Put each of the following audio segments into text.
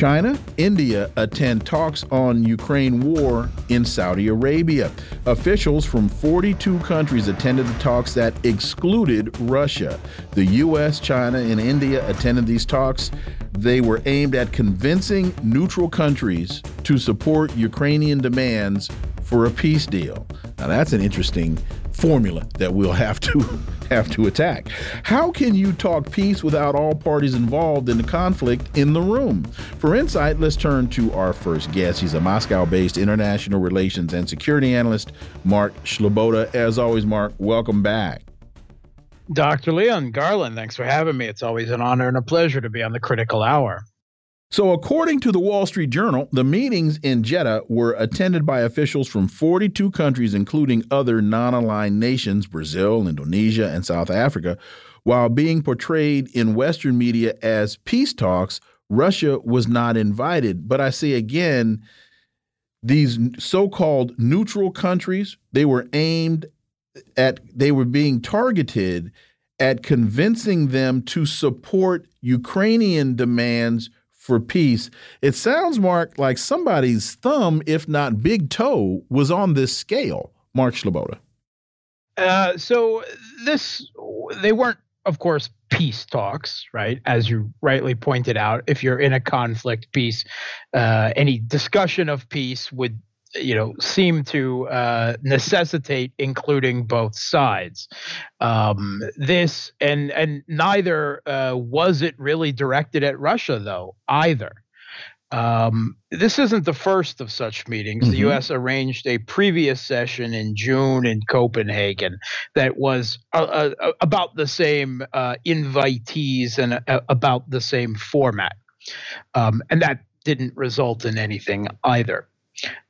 China, India attend talks on Ukraine war in Saudi Arabia. Officials from 42 countries attended the talks that excluded Russia. The U.S., China, and India attended these talks. They were aimed at convincing neutral countries to support Ukrainian demands for a peace deal. Now, that's an interesting formula that we'll have to have to attack. How can you talk peace without all parties involved in the conflict in the room? For insight, let's turn to our first guest. He's a Moscow-based international relations and security analyst, Mark Sleboda. As always, Mark, welcome back. Dr. Leon Garland, thanks for having me. It's always an honor and a pleasure to be on the critical hour. So, according to the Wall Street Journal, the meetings in Jeddah were attended by officials from 42 countries, including other non aligned nations, Brazil, Indonesia, and South Africa. While being portrayed in Western media as peace talks, Russia was not invited. But I say again, these so called neutral countries, they were aimed at, they were being targeted at convincing them to support Ukrainian demands for peace. It sounds, Mark, like somebody's thumb, if not big toe, was on this scale. Mark Sleboda. Uh, so this, they weren't, of course, peace talks, right? As you rightly pointed out, if you're in a conflict, peace, uh, any discussion of peace would you know seem to uh, necessitate including both sides. Um, this and and neither uh, was it really directed at Russia though either. Um, this isn't the first of such meetings. Mm-hmm. The U.S. arranged a previous session in June in Copenhagen that was uh, uh about the same uh, invitees and uh, about the same format, um, and that didn't result in anything either.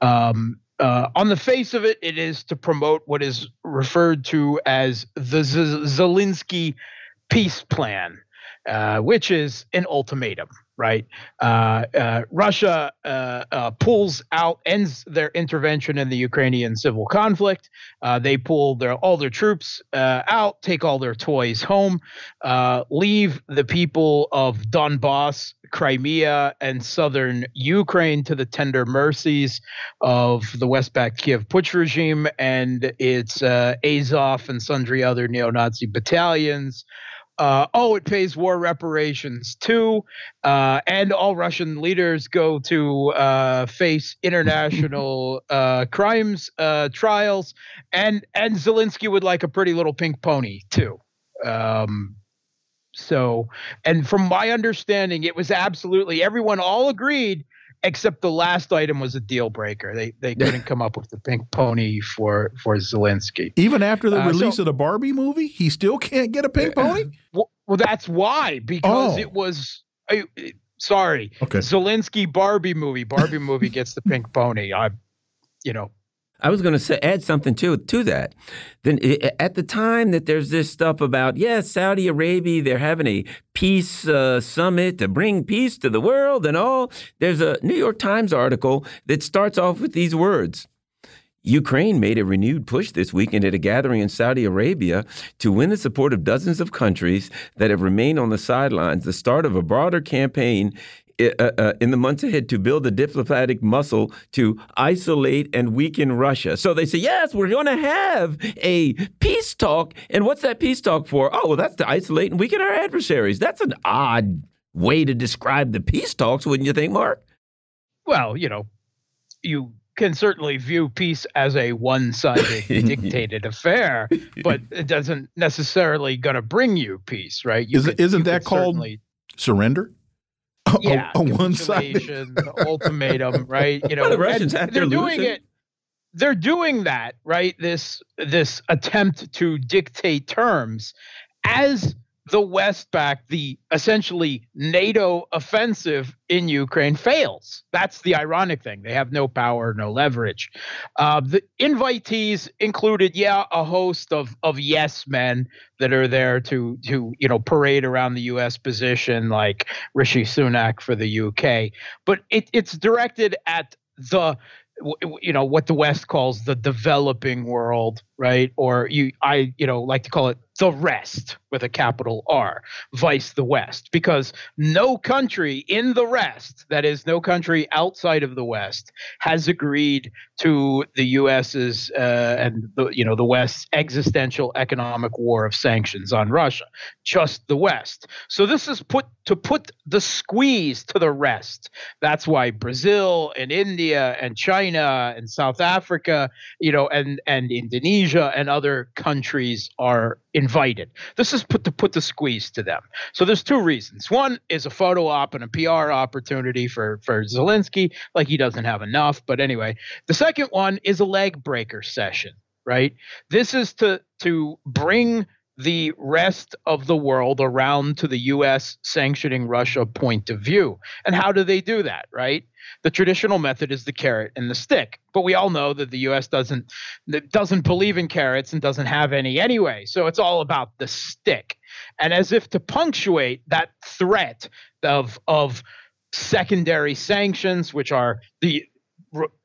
Um, uh, on the face of it, it is to promote what is referred to as the Z- Zelensky peace plan, uh, which is an ultimatum right? Uh, uh, Russia uh, uh, pulls out, ends their intervention in the Ukrainian civil conflict. Uh, they pull their all their troops uh, out, take all their toys home, leave the people of Donbass, Crimea, and southern Ukraine to the tender mercies of the Westback Kiev Putsch regime and its Azov and sundry other neo-Nazi battalions. Uh, oh, it pays war reparations too, uh, and all Russian leaders go to uh, face international uh, crimes uh, trials, and and Zelensky would like a pretty little pink pony too. Um, so, and from my understanding, it was absolutely everyone all agreed except the last item was a deal breaker. They they couldn't come up with the pink pony for for Zelensky. Even after the uh, release so, of the Barbie movie, he still can't get a pink pony. Well, well that's why because oh. it was. I, sorry, okay. Zelensky Barbie movie. Barbie movie gets the pink pony. I, you know, I was going to say, add something to to that. Then at the time that there's this stuff about yes, Saudi Arabia, they're having a peace uh, summit to bring peace to the world and all. There's a New York Times article that starts off with these words. Ukraine made a renewed push this weekend at a gathering in Saudi Arabia to win the support of dozens of countries that have remained on the sidelines, the start of a broader campaign uh, uh, in the months ahead to build the diplomatic muscle to isolate and weaken Russia. So they say, yes, we're going to have a peace talk. And what's that peace talk for? Oh, well, that's to isolate and weaken our adversaries. That's an odd way to describe the peace talks, wouldn't you think, Mark? Well, you know, you can certainly view peace as a one-sided dictated affair, but it doesn't necessarily going to bring you peace, right? You Is, could, isn't that called surrender? yeah, on one side, ultimatum, right? You know, the Russians have they're doing it. They're doing that, right? This this attempt to dictate terms as the West back, the essentially NATO offensive in Ukraine fails. That's the ironic thing. They have no power, no leverage. Uh, the invitees included, yeah, a host of of yes men that are there to to you know parade around the U.S. position, like Rishi Sunak for the UK. But it, it's directed at the you know what the west calls the developing world right or you i you know like to call it the rest with a capital R, vice the West, because no country in the rest, that is, no country outside of the West, has agreed to the U.S.'s uh, and the you know the West's existential economic war of sanctions on Russia. Just the West. So this is put to put the squeeze to the rest. That's why Brazil and India and China and South Africa, you know, and and Indonesia and other countries are invited. This is put to put the squeeze to them. So there's two reasons. One is a photo op and a PR opportunity for for Zelensky, like he doesn't have enough. But anyway, the second one is a leg breaker session. Right. This is to to bring the rest of the world around to the US sanctioning Russia point of view. And how do they do that, right? The traditional method is the carrot and the stick. But we all know that the US doesn't doesn't believe in carrots and doesn't have any anyway. So it's all about the stick. And as if to punctuate that threat of of secondary sanctions which are the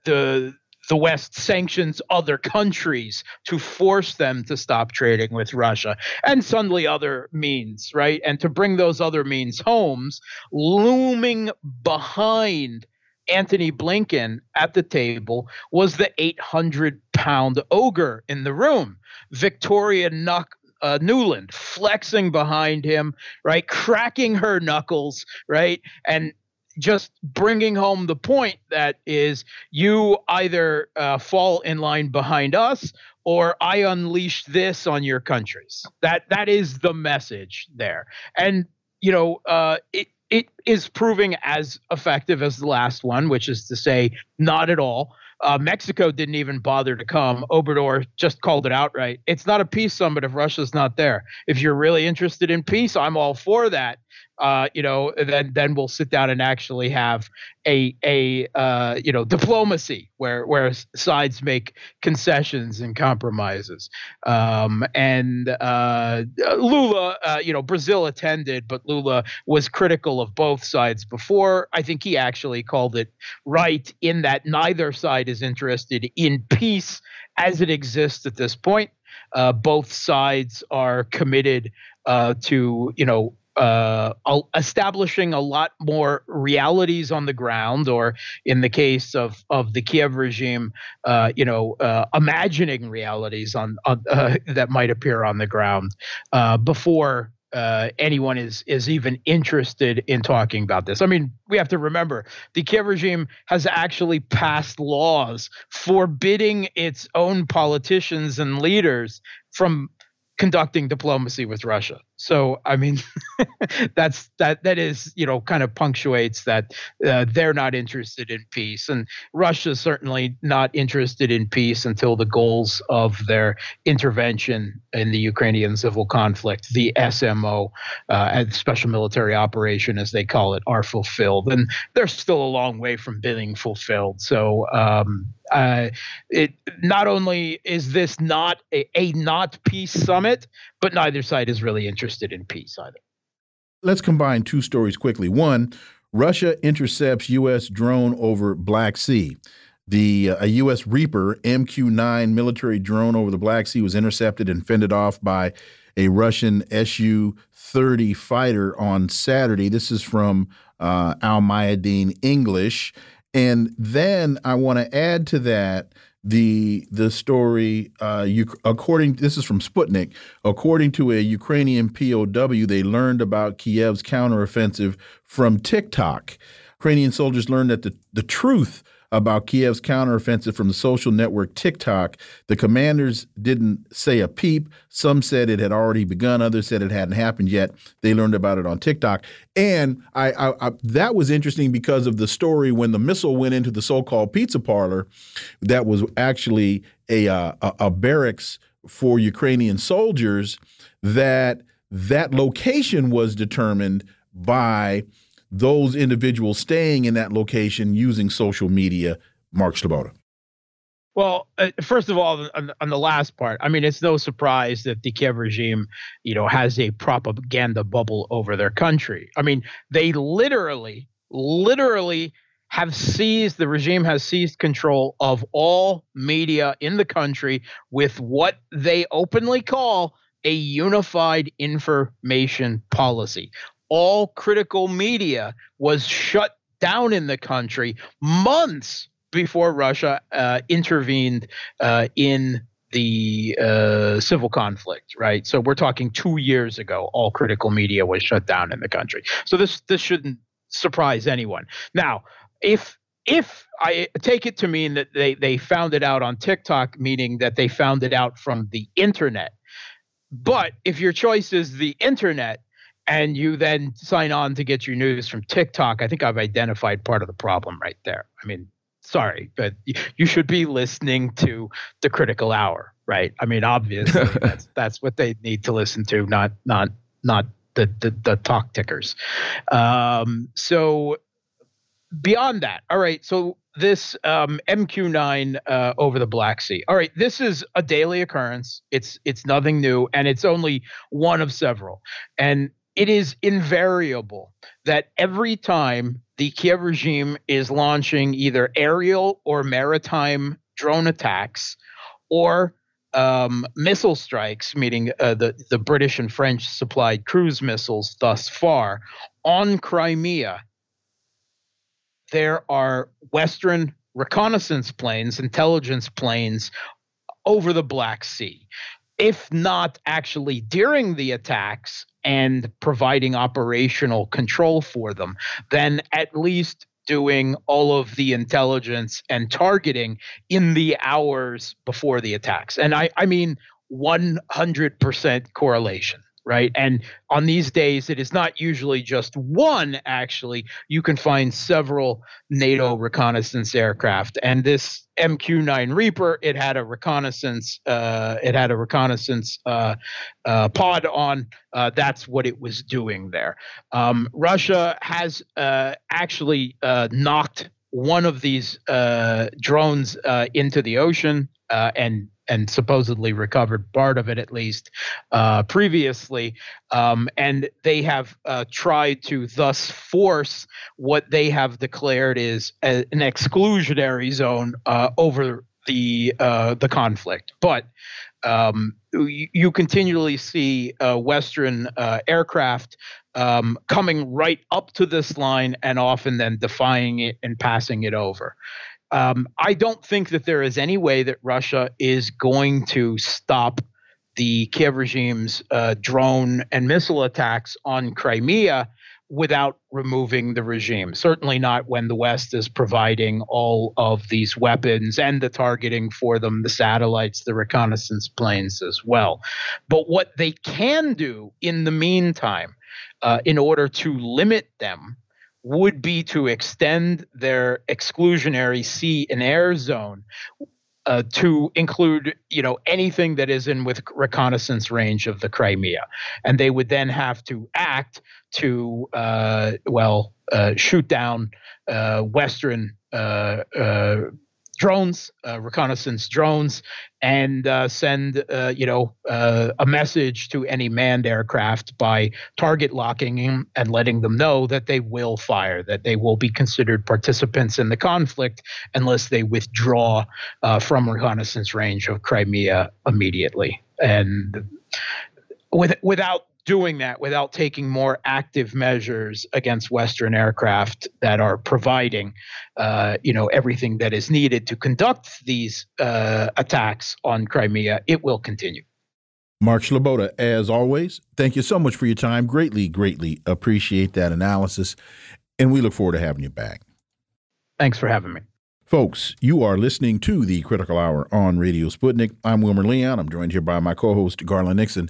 the the West sanctions other countries to force them to stop trading with Russia and suddenly other means, right? And to bring those other means homes, looming behind Antony Blinken at the table was the 800 pound ogre in the room, Victoria Nuck. Uh, Nuland flexing behind him, right, cracking her knuckles, right, and just bringing home the point that is you either uh, fall in line behind us or I unleash this on your countries. That that is the message there, and you know uh, it it is proving as effective as the last one, which is to say, not at all. Uh, Mexico didn't even bother to come. Obrador just called it outright. It's not a peace summit if Russia's not there. If you're really interested in peace, I'm all for that uh, you know, then then we'll sit down and actually have a a uh, you know diplomacy where where sides make concessions and compromises. Um, and uh, Lula, uh, you know, Brazil attended, but Lula was critical of both sides before. I think he actually called it right in that neither side is interested in peace as it exists at this point. Uh, both sides are committed uh, to you know uh, establishing a lot more realities on the ground, or in the case of of the Kiev regime, uh, you know, uh, imagining realities on, on uh, that might appear on the ground uh, before. Uh, anyone is is even interested in talking about this. I mean, we have to remember the Kiev regime has actually passed laws forbidding its own politicians and leaders from conducting diplomacy with Russia. So I mean, that's that that is you know kind of punctuates that uh, they're not interested in peace, and Russia's certainly not interested in peace until the goals of their intervention in the Ukrainian civil conflict, the SMO, uh, special military operation as they call it, are fulfilled, and they're still a long way from being fulfilled. So um, uh, it not only is this not a, a not peace summit, but neither side is really interested in peace either. Let's combine two stories quickly. One, Russia intercepts U.S. drone over Black Sea. The uh, a U.S. Reaper MQ-9 military drone over the Black Sea was intercepted and fended off by a Russian Su-30 fighter on Saturday. This is from uh, Al Mayadeen English. And then I want to add to that the the story. Uh, you, according this is from Sputnik. According to a Ukrainian POW, they learned about Kiev's counteroffensive from TikTok. Ukrainian soldiers learned that the the truth about Kiev's counteroffensive from the social network TikTok. The commanders didn't say a peep. Some said it had already begun. Others said it hadn't happened yet. They learned about it on TikTok. And I, I, I, that was interesting because of the story when the missile went into the so-called pizza parlor. That was actually a, uh, a, a barracks for Ukrainian soldiers that that location was determined by those individuals staying in that location using social media. Mark Sleboda. Well, uh, first of all, on, on, the last part, I mean, it's no surprise that the Kiev regime, you know, has a propaganda bubble over their country. I mean, they literally, literally have seized the regime has seized control of all media in the country with what they openly call a unified information policy. All critical media was shut down in the country months before Russia uh, intervened uh, in the uh, civil conflict, right? So we're talking two years ago. All critical media was shut down in the country. So this this shouldn't surprise anyone. Now, if if I take it to mean that they they found it out on TikTok, meaning that they found it out from the internet. But if your choice is the internet, and you then sign on to get your news from TikTok, I think I've identified part of the problem right there. I mean, sorry, but you should be listening to the critical hour, right? I mean, obviously that's that's what they need to listen to, not not not the the, the talk tickers. Um, so beyond that, all right. So this um, MQ9 uh, over the Black Sea. All right, this is a daily occurrence. It's it's nothing new, and it's only one of several. And it is invariable that every time the Kiev regime is launching either aerial or maritime drone attacks or um, missile strikes, meaning uh, the, the British and French supplied cruise missiles thus far, on Crimea, there are Western reconnaissance planes, intelligence planes over the Black Sea. If not actually during the attacks, and providing operational control for them, then at least doing all of the intelligence and targeting in the hours before the attacks. And I, I mean 100% correlation right? And on these days, it is not usually just one, actually. You can find several NATO reconnaissance aircraft. And this MQ 9 Reaper, it had a reconnaissance, uh, it had a reconnaissance uh, uh, pod on. Uh, that's what it was doing there. Um, Russia has uh, actually uh, knocked one of these drones into the ocean and and supposedly recovered part of it at least uh, previously. Um, and they have uh, tried to thus force what they have declared is a, an exclusionary zone uh, over the uh, the conflict. But um, you, you, continually see uh, Western uh, aircraft um, coming right up to this line and often then defying it and passing it over. Um, I don't think that there is any way that Russia is going to stop the Kiev regime's uh, drone and missile attacks on Crimea without removing the regime. Certainly not when the West is providing all of these weapons and the targeting for them, the satellites, the reconnaissance planes as well. But what they can do in the meantime, uh, in order to limit them, would be to extend their exclusionary sea and air zone uh, to include, you know, anything that is in with reconnaissance range of the Crimea, and they would then have to act to, uh, well, uh, shoot down uh, Western uh, uh, drones, uh, reconnaissance drones, and uh, send uh, you know uh, a message to any manned aircraft by target locking them and letting them know that they will fire, that they will be considered participants in the conflict unless they withdraw uh, from reconnaissance range of Crimea immediately. And with, without doing that without taking more active measures against Western aircraft that are providing, uh, you know, everything that is needed to conduct these uh, attacks on Crimea, it will continue. Mark Sleboda, as always, thank you so much for your time. Greatly, greatly appreciate that analysis, and we look forward to having you back. Thanks for having me. Folks, you are listening to the Critical Hour on Radio Sputnik. I'm Wilmer Leon. I'm joined here by my co host, Garland Nixon.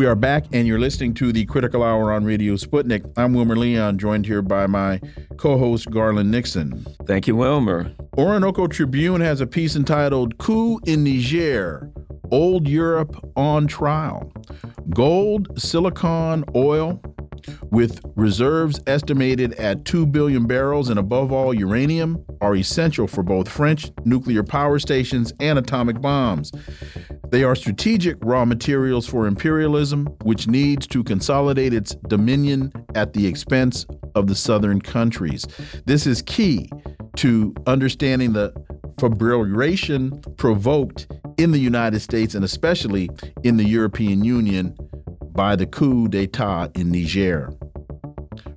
We are back, and you're listening to the Critical Hour on Radio Sputnik. I'm Wilmer Leon, joined here by my co host, Garland Nixon. Thank you, Wilmer. Orinoco Tribune has a piece entitled Coup in Niger Old Europe on Trial. Gold, silicon, oil, with reserves estimated at 2 billion barrels and above all uranium, are essential for both French nuclear power stations and atomic bombs. They are strategic raw materials for imperialism, which needs to consolidate its dominion at the expense of the southern countries. This is key to understanding the fibrillation provoked in the United States and especially in the European Union by the coup d'etat in Niger.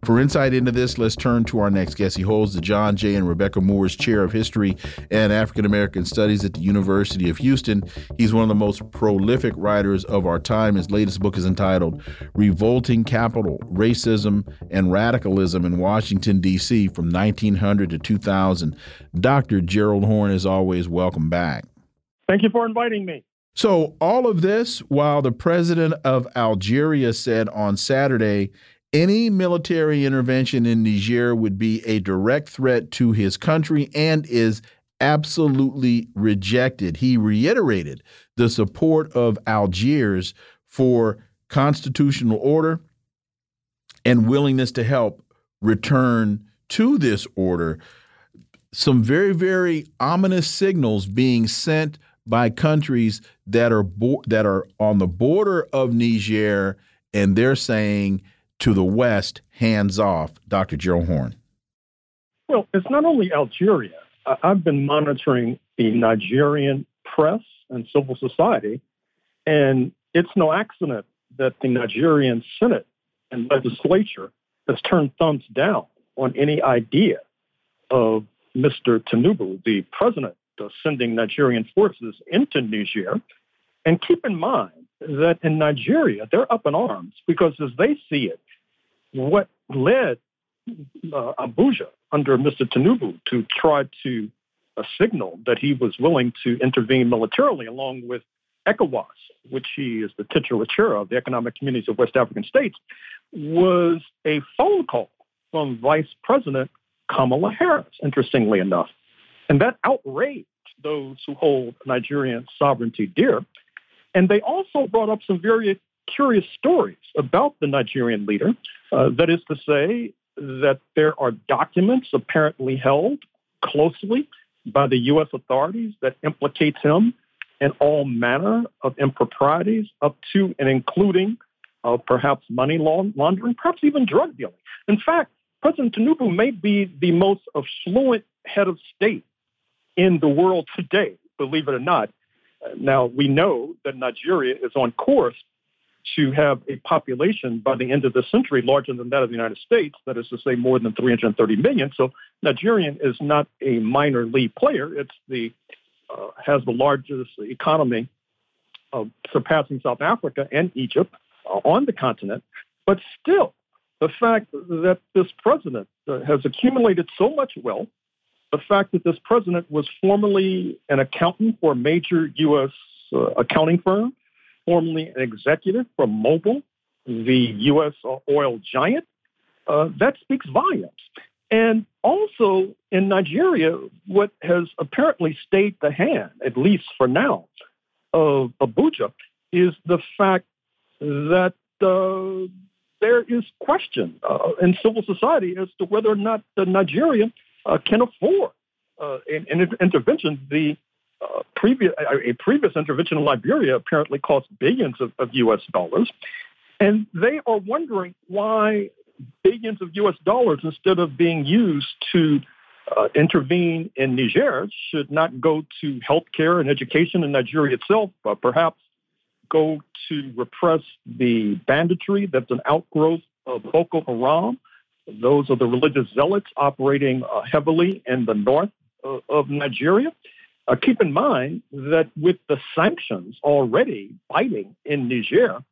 For insight into this, let's turn to our next guest. He holds the John J. and Rebecca Moores Chair of History and African American Studies at the University of Houston. He's one of the most prolific writers of our time. His latest book is entitled Revolting Capital Racism and Radicalism in Washington, D.C. from 1900 to 2000. Dr. Gerald Horne, as always, welcome back. Thank you for inviting me. So, all of this while the president of Algeria said on Saturday any military intervention in Niger would be a direct threat to his country and is absolutely rejected. He reiterated the support of Algiers for constitutional order and willingness to help return to this order. Some very, very ominous signals being sent by countries that are that are on the border of Niger, and they're saying to the west, hands off. Dr. Gerald Horne. Well, it's not only Algeria. I've been monitoring the Nigerian press and civil society, and it's no accident that the Nigerian Senate and legislature has turned thumbs down on any idea of Mr. Tinubu, the president, of sending Nigerian forces into Niger. And keep in mind that in Nigeria, they're up in arms because as they see it, what led uh, Abuja under Mr. Tinubu to try to uh, signal that he was willing to intervene militarily along with ECOWAS, which he is the titular chair of, the Economic Communities of West African States, was a phone call from Vice President Kamala Harris, interestingly enough. And that outraged those who hold Nigerian sovereignty dear. And they also brought up some very curious stories about the Nigerian leader. Uh, that is to say, that there are documents apparently held closely by the U.S. authorities that implicates him in all manner of improprieties, up to and including uh, perhaps money laundering, perhaps even drug dealing. In fact, President Tinubu may be the most affluent head of state in the world today, believe it or not. Now, we know that Nigeria is on course to have a population by the end of the century larger than that of the United States, that is to say, more than 330 million. So Nigerian is not a minor league player. It's the uh, has the largest economy, surpassing South Africa and Egypt uh, on the continent. But still, the fact that this president uh, has accumulated so much wealth, the fact that this president was formerly an accountant for a major U.S. Uh, accounting firm, formerly an executive for Mobil, the U.S. oil giant. Uh, that speaks volumes. And also in Nigeria, what has apparently stayed the hand, at least for now, of Abuja, is the fact that uh, there is question uh, in civil society as to whether or not Nigeria uh, can afford uh, an, an intervention. The uh, previous a previous intervention in Liberia apparently cost billions of, of U.S. dollars, and they are wondering why billions of U.S. dollars instead of being used to uh, intervene in Niger should not go to healthcare and education in Nigeria itself, but perhaps go to repress the banditry that's an outgrowth of Boko Haram. Those are the religious zealots operating uh, heavily in the north of, of Nigeria. Uh, keep in mind that with the sanctions already biting in Niger,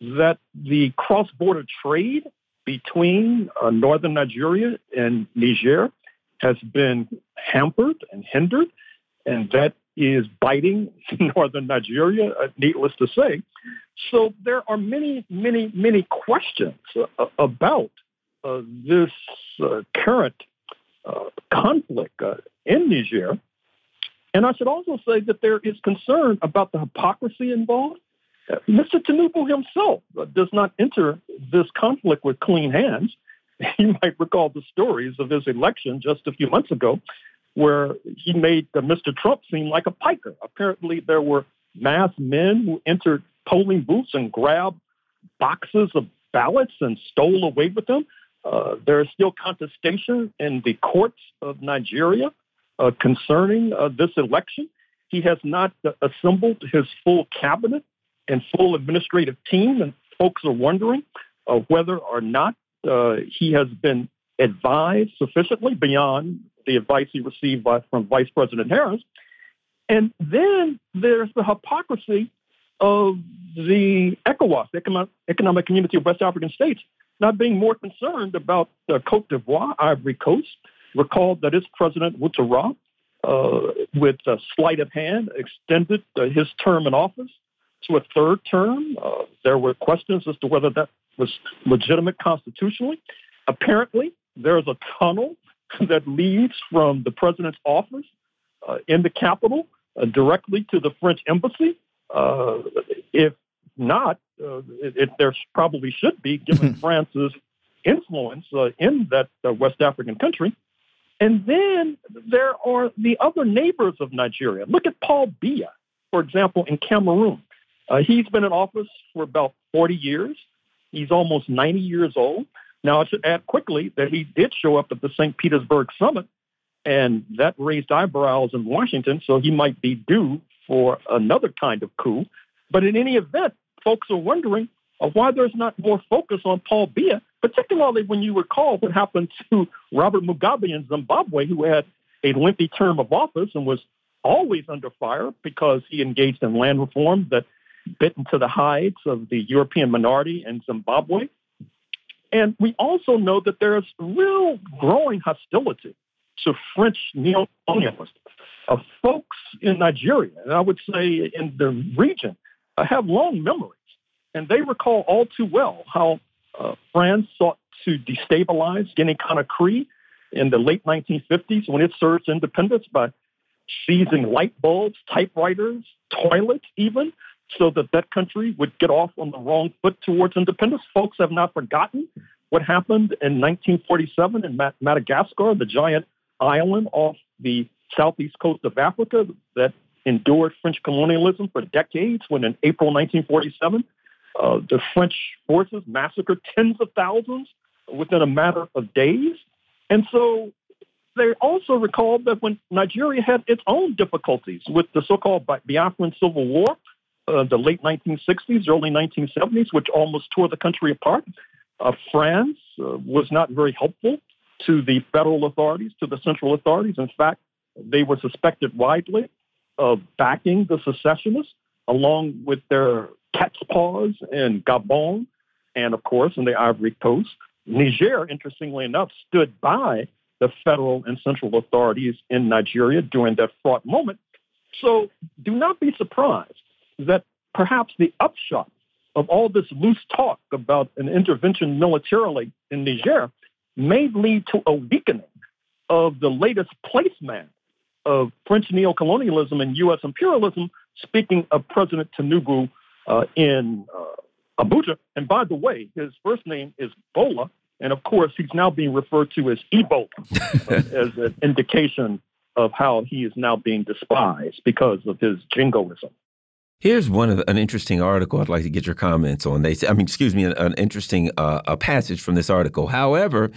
that the cross-border trade between uh, northern Nigeria and Niger has been hampered and hindered, and that is biting northern Nigeria, uh, needless to say. So there are many, many, many questions uh, about uh, this uh, current uh, conflict uh, in Niger. And I should also say that there is concern about the hypocrisy involved. Uh, Mr. Tinubu himself does not enter this conflict with clean hands. You might recall the stories of his election just a few months ago, where he made Mr. Trump seem like a piker. Apparently, there were masked men who entered polling booths and grabbed boxes of ballots and stole away with them. Uh, there is still contestation in the courts of Nigeria uh, concerning uh, this election. He has not uh, assembled his full cabinet and full administrative team, and folks are wondering uh, whether or not he has been advised sufficiently beyond the advice he received by, from Vice President Harris. And then there's the hypocrisy of the ECOWAS, the Economic Community of West African States, not being more concerned about uh, Cote d'Ivoire, Ivory Coast. Recall that its president, Ouattara, uh, with a sleight of hand, extended uh, his term in office to a third term. Uh, there were questions as to whether that was legitimate constitutionally. Apparently, there's a tunnel that leads from the president's office uh, in the capital uh, directly to the French embassy. If not, uh, it, it, there probably should be, given France's influence uh, in that uh, West African country. And then there are the other neighbors of Nigeria. Look at Paul Biya, for example, in Cameroon. he's been in office for about 40 years. He's almost 90 years old. Now, I should add quickly that he did show up at the St. Petersburg summit, and that raised eyebrows in Washington, so he might be due for another kind of coup. But in any event, folks are wondering uh, why there's not more focus on Paul Biya, particularly when you recall what happened to Robert Mugabe in Zimbabwe, who had a lengthy term of office and was always under fire because he engaged in land reform that bit into the hides of the European minority in Zimbabwe. And we also know that there's real growing hostility to French neo-colonialism. Uh, folks in Nigeria, and I would say in the region, have long memories, and they recall all too well how uh, France sought to destabilize Guinea-Conakry in the late 1950s when it surged independence by seizing light bulbs, typewriters, toilets, even so that that country would get off on the wrong foot towards independence. Folks have not forgotten what happened in 1947 in Madagascar, the giant island off the southeast coast of Africa that endured French colonialism for decades when in April 1947, uh, the French forces massacred tens of thousands within a matter of days. And so they also recalled that when Nigeria had its own difficulties with the so-called Biafran Civil War, uh, the late 1960s, early 1970s, which almost tore the country apart. Uh, France uh, was not very helpful to the federal authorities, to the central authorities. In fact, they were suspected widely of backing the secessionists, along with their cat's paws in Gabon and, of course, in the Ivory Coast. Niger, interestingly enough, stood by the federal and central authorities in Nigeria during that fraught moment. So do not be surprised that perhaps the upshot of all this loose talk about an intervention militarily in Niger may lead to a weakening of the latest placeman of French neocolonialism and U.S. imperialism, speaking of President Tinubu uh, in uh, Abuja. And by the way, his first name is Bola. And of course, he's now being referred to as Ebola as an indication of how he is now being despised because of his jingoism. Here's one of an interesting article I'd like to get your comments on. They, say, I mean, excuse me, an, an interesting uh, a passage from this article. However,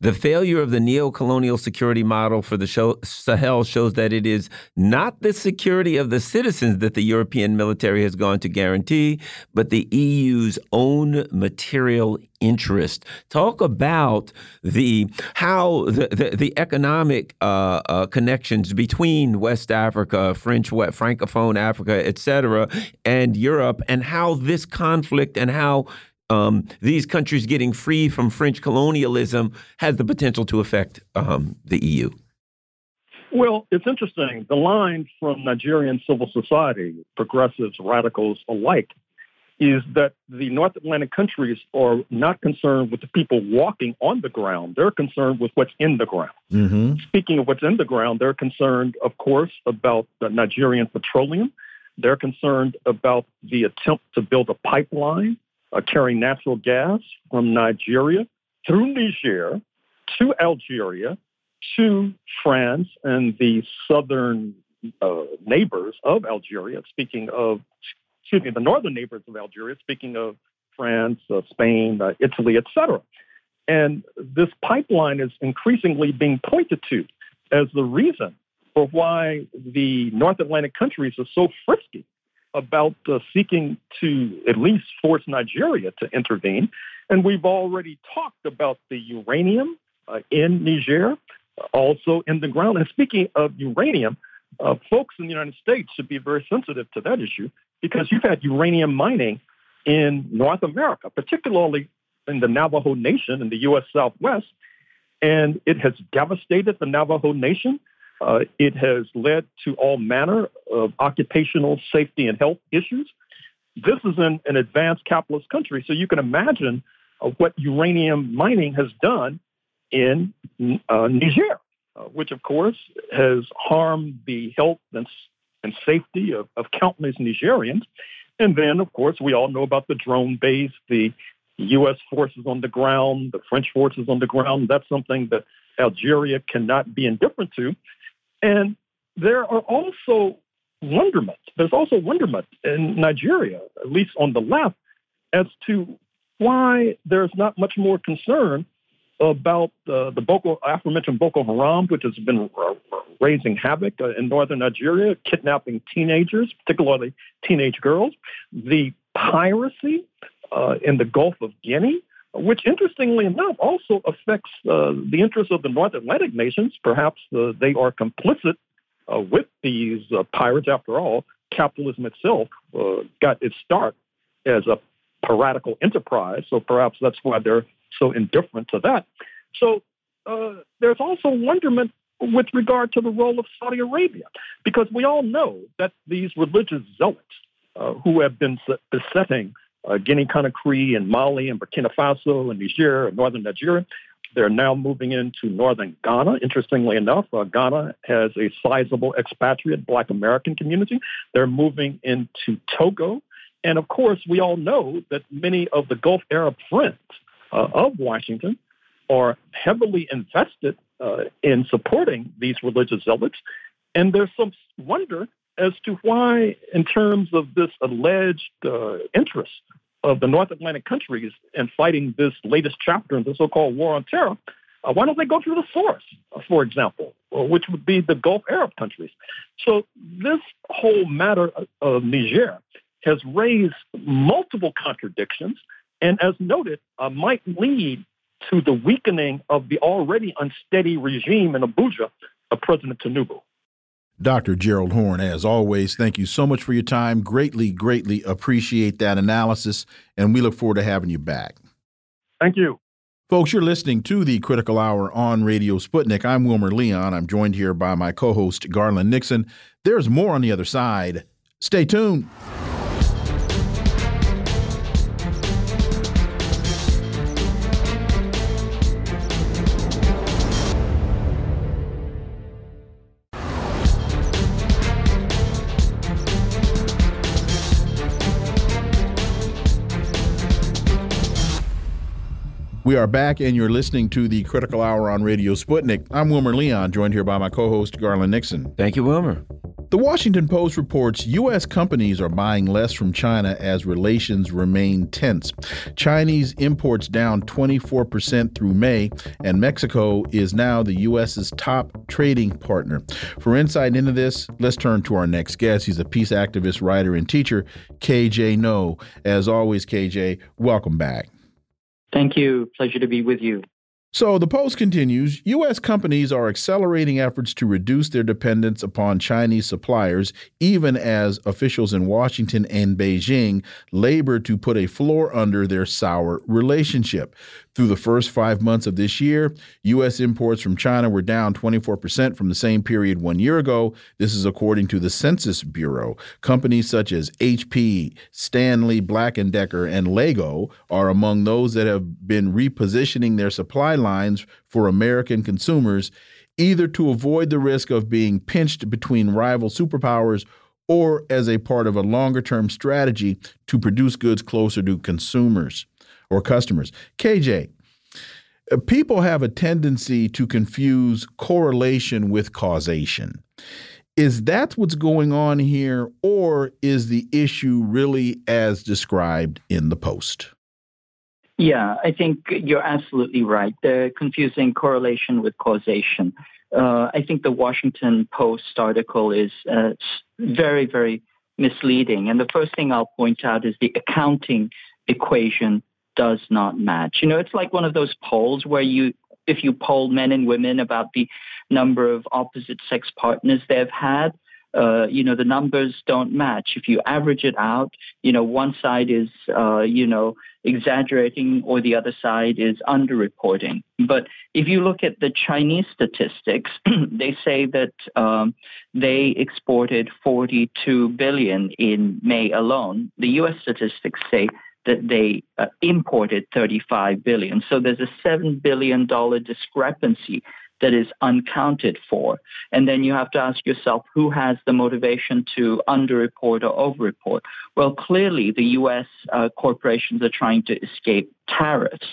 the failure of the neo-colonial security model for the show, Sahel shows that it is not the security of the citizens that the European military has gone to guarantee, but the EU's own material interest. Talk about the how the the, the economic uh, uh, connections between West Africa, French, Francophone Africa, etc., and Europe, and how this conflict and how um, these countries getting free from French colonialism has the potential to affect um, the EU? Well, it's interesting. The line from Nigerian civil society, progressives, radicals alike, is that the North Atlantic countries are not concerned with the people walking on the ground. They're concerned with what's in the ground. Mm-hmm. Speaking of what's in the ground, they're concerned, of course, about the Nigerian petroleum. They're concerned about the attempt to build a pipeline uh, carrying natural gas from Nigeria through Niger to Algeria to France and the southern uh, neighbors of Algeria. Speaking of excuse me, the northern neighbors of Algeria, speaking of France, uh, Spain, uh, Italy, etc. And this pipeline is increasingly being pointed to as the reason for why the North Atlantic countries are so frisky about uh, seeking to at least force Nigeria to intervene. And we've already talked about the uranium uh, in Niger, also in the ground. And speaking of uranium, uh, folks in the United States should be very sensitive to that issue because you've had uranium mining in North America, particularly in the Navajo Nation in the U.S. Southwest, and it has devastated the Navajo Nation. Uh, it has led to all manner of occupational safety and health issues. This is in an advanced capitalist country, so you can imagine uh, what uranium mining has done in uh, Niger, uh, which of course has harmed the health and and safety of, of countless Nigerians. And then, of course, we all know about the drone base, the U.S. forces on the ground, the French forces on the ground. That's something that Algeria cannot be indifferent to. And there are also wonderment. There's also wonderment in Nigeria, at least on the left, as to why there's not much more concern about uh, the Boko, aforementioned Boko Haram, which has been uh, raising havoc uh, in northern Nigeria, kidnapping teenagers, particularly teenage girls, the piracy uh, in the Gulf of Guinea, which interestingly enough also affects uh, the interests of the North Atlantic nations. Perhaps uh, they are complicit with these pirates. After all, capitalism itself got its start as a piratical enterprise, so perhaps that's why they're so indifferent to that. So uh, there's also wonderment with regard to the role of Saudi Arabia, because we all know that these religious zealots uh, who have been besetting uh, Guinea Conakry and Mali and Burkina Faso and Niger and northern Nigeria, they're now moving into northern Ghana. Interestingly enough, uh, Ghana has a sizable expatriate Black American community. They're moving into Togo. And of course, we all know that many of the Gulf Arab friends uh, of Washington are heavily invested uh, in supporting these religious zealots. And there's some wonder as to why, in terms of this alleged uh, interest of the North Atlantic countries in fighting this latest chapter in the so called war on terror, uh, why don't they go through the source, uh, for example, uh, which would be the Gulf Arab countries? So, this whole matter of Niger has raised multiple contradictions and as noted, uh, might lead to the weakening of the already unsteady regime in Abuja of President Tinubu. Dr. Gerald Horne, as always, thank you so much for your time. Greatly, greatly appreciate that analysis, and we look forward to having you back. Thank you. Folks, you're listening to the Critical Hour on Radio Sputnik. I'm Wilmer Leon. I'm joined here by my co host, Garland Nixon. There's more on the other side. Stay tuned. We are back, and you're listening to the Critical Hour on Radio Sputnik. I'm Wilmer Leon, joined here by my co host, Garland Nixon. Thank you, Wilmer. The Washington Post reports U.S. companies are buying less from China as relations remain tense. Chinese imports down 24% through May, and Mexico is now the U.S.'s top trading partner. For insight into this, let's turn to our next guest. He's a peace activist, writer, and teacher, KJ Noh. As always, KJ, welcome back. Thank you. Pleasure to be with you. So the Post continues U.S. companies are accelerating efforts to reduce their dependence upon Chinese suppliers, even as officials in Washington and Beijing labor to put a floor under their sour relationship. Through the first five months of this year, U.S. imports from China were down 24% from the same period one year ago. This is according to the Census Bureau. Companies such as HP, Stanley, Black & Decker, and Lego are among those that have been repositioning their supply lines for American consumers, either to avoid the risk of being pinched between rival superpowers or as a part of a longer term strategy to produce goods closer to consumers or customers. KJ, people have a tendency to confuse correlation with causation. Is that what's going on here, or is the issue really as described in the post? Yeah, I think you're absolutely right. They're confusing correlation with causation. Uh, I think the Washington Post article is uh, very, very misleading. And the first thing I'll point out is the accounting equation does not match. You know, it's like one of those polls where you, if you poll men and women about the number of opposite sex partners they've had, uh, you know, the numbers don't match. If you average it out, you know, one side is, uh, you know, exaggerating or the other side is underreporting. But if you look at the Chinese statistics, they say that um, they exported 42 billion in May alone. The U.S. statistics say that they uh, imported 35 billion. So there's a $7 billion discrepancy that is uncounted for. And then you have to ask yourself who has the motivation to underreport or overreport? Well, clearly the U.S. Uh, corporations are trying to escape tariffs,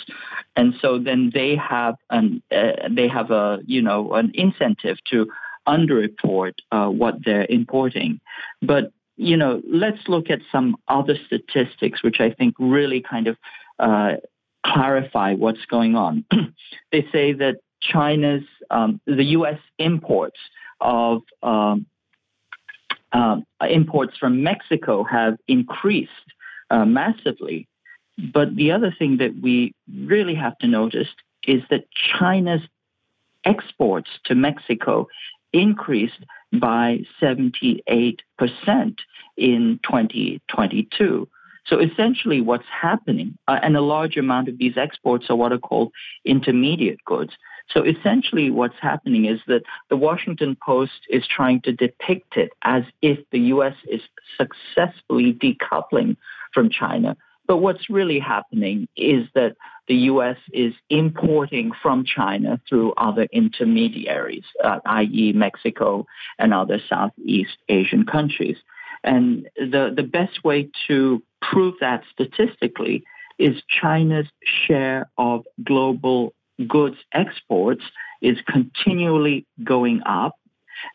and so then they have an uh, they have a you know an incentive to underreport uh, what they're importing. But you know, let's look at some other statistics which I think really kind of uh, clarify what's going on. they say that China's, um, the U.S. imports of um, uh, imports from Mexico have increased uh, massively. But the other thing that we really have to notice is that China's exports to Mexico increased by 78% in 2022. So essentially, what's happening, uh, and a large amount of these exports are what are called intermediate goods. So essentially, what's happening is that the Washington Post is trying to depict it as if the U.S. is successfully decoupling from China. But what's really happening is that the U.S. is importing from China through other intermediaries, uh, i.e., Mexico and other Southeast Asian countries. And the, the best way to prove that statistically is China's share of global goods exports is continually going up,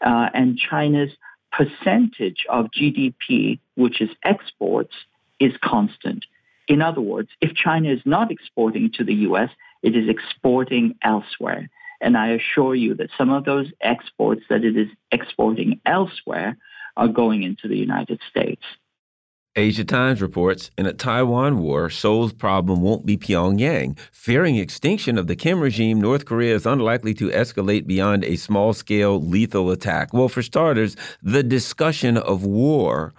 uh, and China's percentage of GDP, which is exports, is constant. In other words, if China is not exporting to the US, it is exporting elsewhere. And I assure you that some of those exports that it is exporting elsewhere are going into the United States. Asia Times reports in a Taiwan war, Seoul's problem won't be Pyongyang. Fearing extinction of the Kim regime, North Korea is unlikely to escalate beyond a small scale lethal attack. Well, for starters, the discussion of war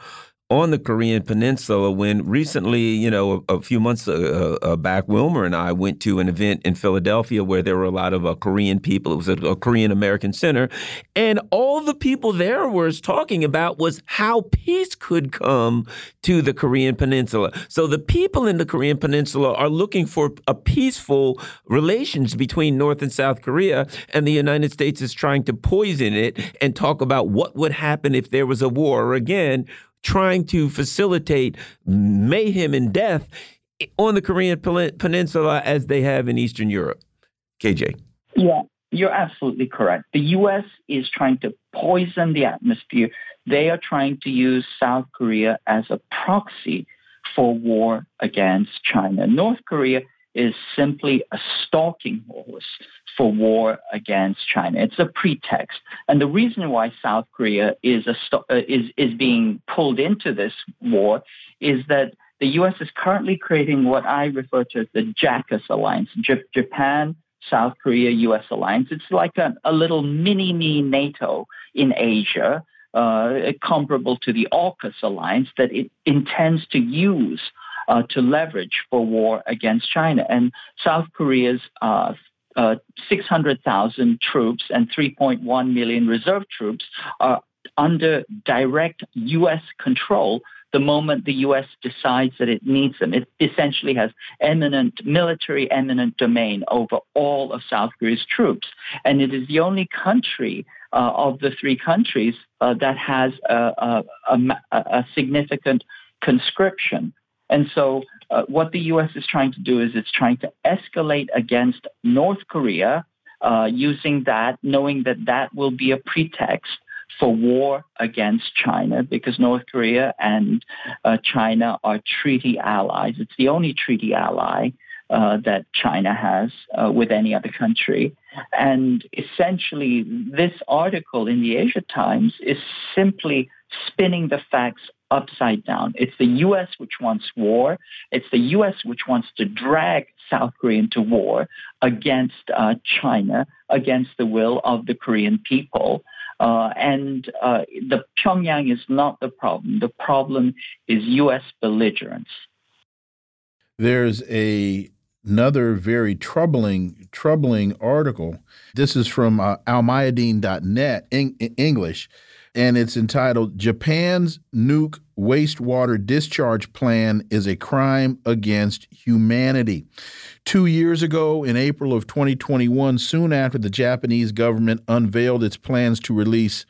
on the Korean Peninsula when recently, you know, a, a few months uh, uh, back, Wilmer and I went to an event in Philadelphia where there were a lot of uh, Korean people. It was a, a Korean American center. And all the people there was talking about was how peace could come to the Korean Peninsula. So the people in the Korean Peninsula are looking for a peaceful relations between North and South Korea. And the United States is trying to poison it and talk about what would happen if there was a war. Again, trying to facilitate mayhem and death on the Korean Peninsula as they have in Eastern Europe. KJ. Yeah, you're absolutely correct. The U.S. is trying to poison the atmosphere. They are trying to use South Korea as a proxy for war against China. North Korea is simply a stalking horse for war against China. It's a pretext, and the reason why South Korea is a uh, is is being pulled into this war is that the U.S. is currently creating what I refer to as the JACUS alliance: J- Japan, South Korea, U.S. alliance. It's like a, a little mini me NATO in Asia. Uh, comparable to the AUKUS alliance that it intends to use uh, to leverage for war against China. And South Korea's uh, uh, 600,000 troops and 3.1 million reserve troops are under direct U.S. control the moment the U.S. decides that it needs them. It essentially has eminent military eminent domain over all of South Korea's troops, and it is the only country uh, of the three countries uh, that has a, a, a, a, significant conscription. And so, uh, what the U.S. is trying to do is it's trying to escalate against North Korea. Uh, using that, knowing that that will be a pretext for war against China because North Korea and uh, China are treaty allies. It's the only treaty ally uh, that China has with any other country. And essentially, this article in the Asia Times is simply spinning the facts upside down. It's the U.S. which wants war. It's the U.S. which wants to drag South Korea into war against uh, China, against the will of the Korean people. Uh, and uh, the Pyongyang is not the problem. The problem is U.S. belligerence. There's a another very troubling troubling article. This is from uh, almayadeen.net in English and it's entitled Japan's Nuke Wastewater Discharge Plan is a Crime Against Humanity. Two years ago, in April of 2021, soon after the Japanese government unveiled its plans to release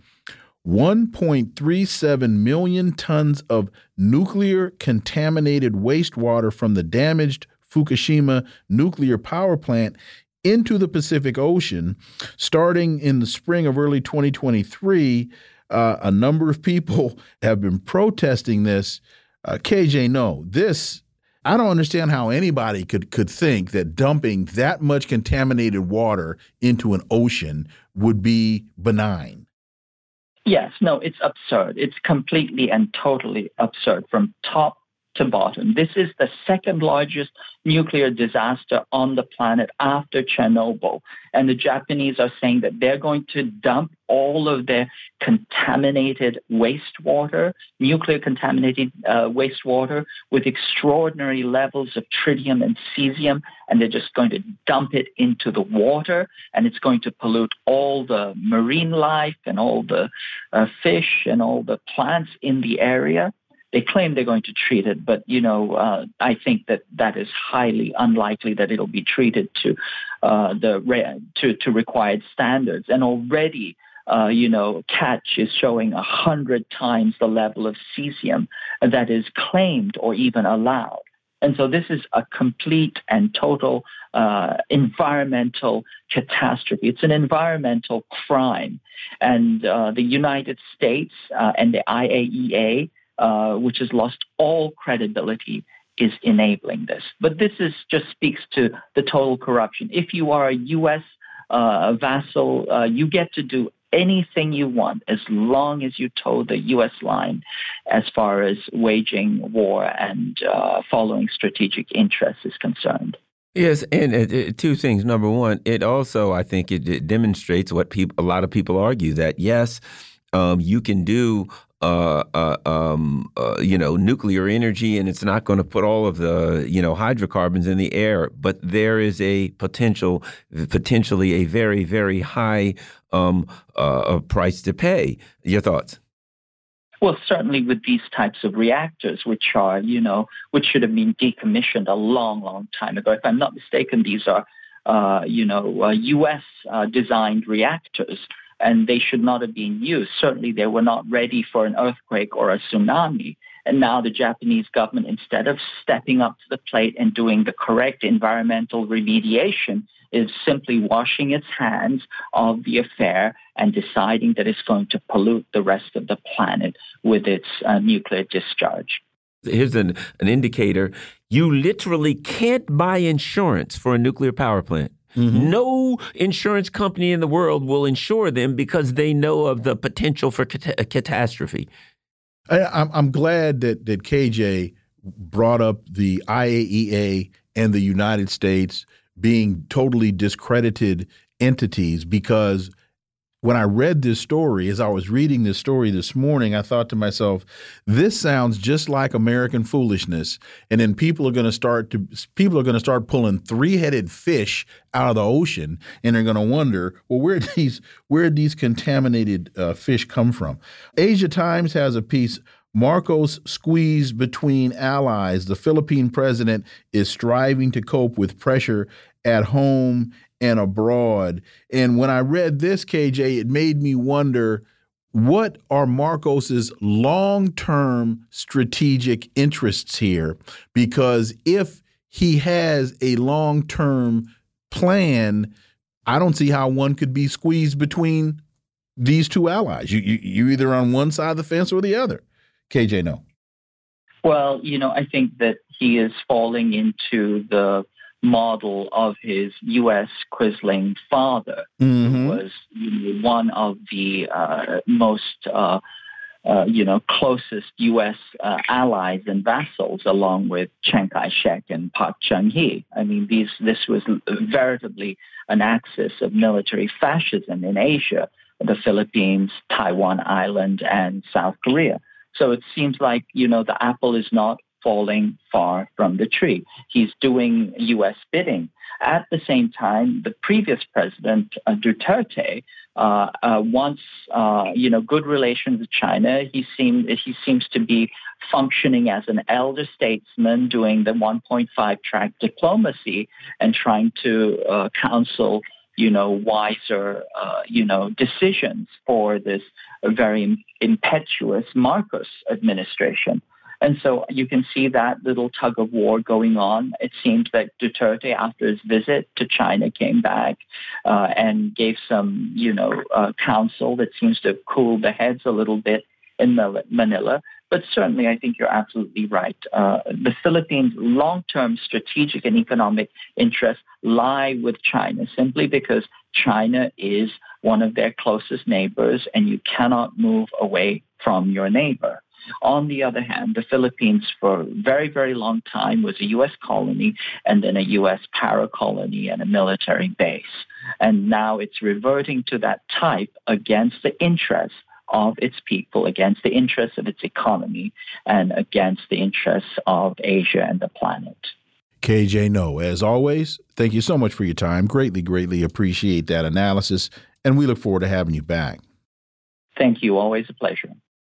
1.37 million tons of nuclear contaminated wastewater from the damaged Fukushima nuclear power plant into the Pacific Ocean, starting in the spring of early 2023 uh, a number of people have been protesting this. Uh, KJ, no, this I don't understand how anybody could could think that dumping that much contaminated water into an ocean would be benign. Yes, no, it's absurd. It's completely and totally absurd from top to bottom. This is the second largest nuclear disaster on the planet after Chernobyl. And the Japanese are saying that they're going to dump all of their contaminated wastewater, nuclear contaminated uh, wastewater with extraordinary levels of tritium and cesium, and they're just going to dump it into the water, and it's going to pollute all the marine life and all the uh, fish and all the plants in the area they claim they're going to treat it, but you know, uh, I think that that is highly unlikely that it'll be treated to uh, the re- to to required standards. And already, uh, you know, catch is showing a hundred times the level of cesium that is claimed or even allowed. And so this is a complete and total uh, environmental catastrophe. It's an environmental crime. And uh, the United States uh, and the IAEA uh, which has lost all credibility, is enabling this. But this is just speaks to the total corruption. If you are a U.S. Uh, vassal, uh, you get to do anything you want as long as you toe the U.S. line as far as waging war and uh, following strategic interests is concerned. Yes, and uh, two things. Number one, it also I think it, it demonstrates what people a lot of people argue that yes, um, you can do uh, uh, um, uh, you know, nuclear energy, and it's not going to put all of the, you know, hydrocarbons in the air. But there is a potential, potentially a very, very high um, uh, price to pay. Your thoughts? Well, certainly with these types of reactors, which are, you know, which should have been decommissioned a long, long time ago. If I'm not mistaken, these are, uh, you know, U.S. Uh, designed reactors and they should not have been used. Certainly, they were not ready for an earthquake or a tsunami. And now the Japanese government, instead of stepping up to the plate and doing the correct environmental remediation, is simply washing its hands of the affair and deciding that it's going to pollute the rest of the planet with its uh, nuclear discharge. Here's an, an indicator. You literally can't buy insurance for a nuclear power plant. Mm -hmm. No insurance company in the world will insure them because they know of the potential for cat catastrophe. I, I'm glad that that KJ brought up the IAEA and the United States being totally discredited entities because when I read this story, as I was reading this story this morning, I thought to myself, this sounds just like American foolishness. And then people are going to start to people are going to start pulling three-headed fish out of the ocean, and they're going to wonder, well, where these where these contaminated uh, fish come from? Asia Times has a piece. Marcos squeezed between allies. The Philippine president is striving to cope with pressure at home and abroad. And when I read this, KJ, it made me wonder what are Marcos's long-term strategic interests here? Because if he has a long-term plan, I don't see how one could be squeezed between these two allies. You, you you either on one side of the fence or the other. KJ, no. Well, you know, I think that he is falling into the model of his U.S. quisling father, mm-hmm. who was you know, one of the uh, most, uh, uh, you know, closest U.S. Uh, allies and vassals, along with Chiang Kai-shek and Park Chung-hee. I mean, these this was veritably an axis of military fascism in Asia: the Philippines, Taiwan Island, and South Korea. So it seems like you know the apple is not falling far from the tree. He's doing U.S. bidding. At the same time, the previous president, uh, Duterte, uh, uh, wants uh, you know good relations with China. He seems he seems to be functioning as an elder statesman, doing the 1.5 track diplomacy and trying to uh, counsel you know wiser uh, you know decisions for this very impetuous Marcos administration. And so you can see that little tug of war going on. It seems that Duterte, after his visit to China, came back uh, and gave some, you know, uh, counsel that seems to cool the heads a little bit in Manila. But certainly, I think you're absolutely right. Uh, the Philippines' long-term strategic and economic interests lie with China simply because China is one of their closest neighbors, and you cannot move away from your neighbor. On the other hand, the Philippines for a very, very long time was a U.S. colony and then a U.S. para-colony and a military base. And now it's reverting to that type against the interests of its people, against the interests of its economy, and against the interests of Asia and the planet. KJ No, as always, thank you so much for your time. Greatly, greatly appreciate that analysis, and we look forward to having you back. Thank you. Always a pleasure.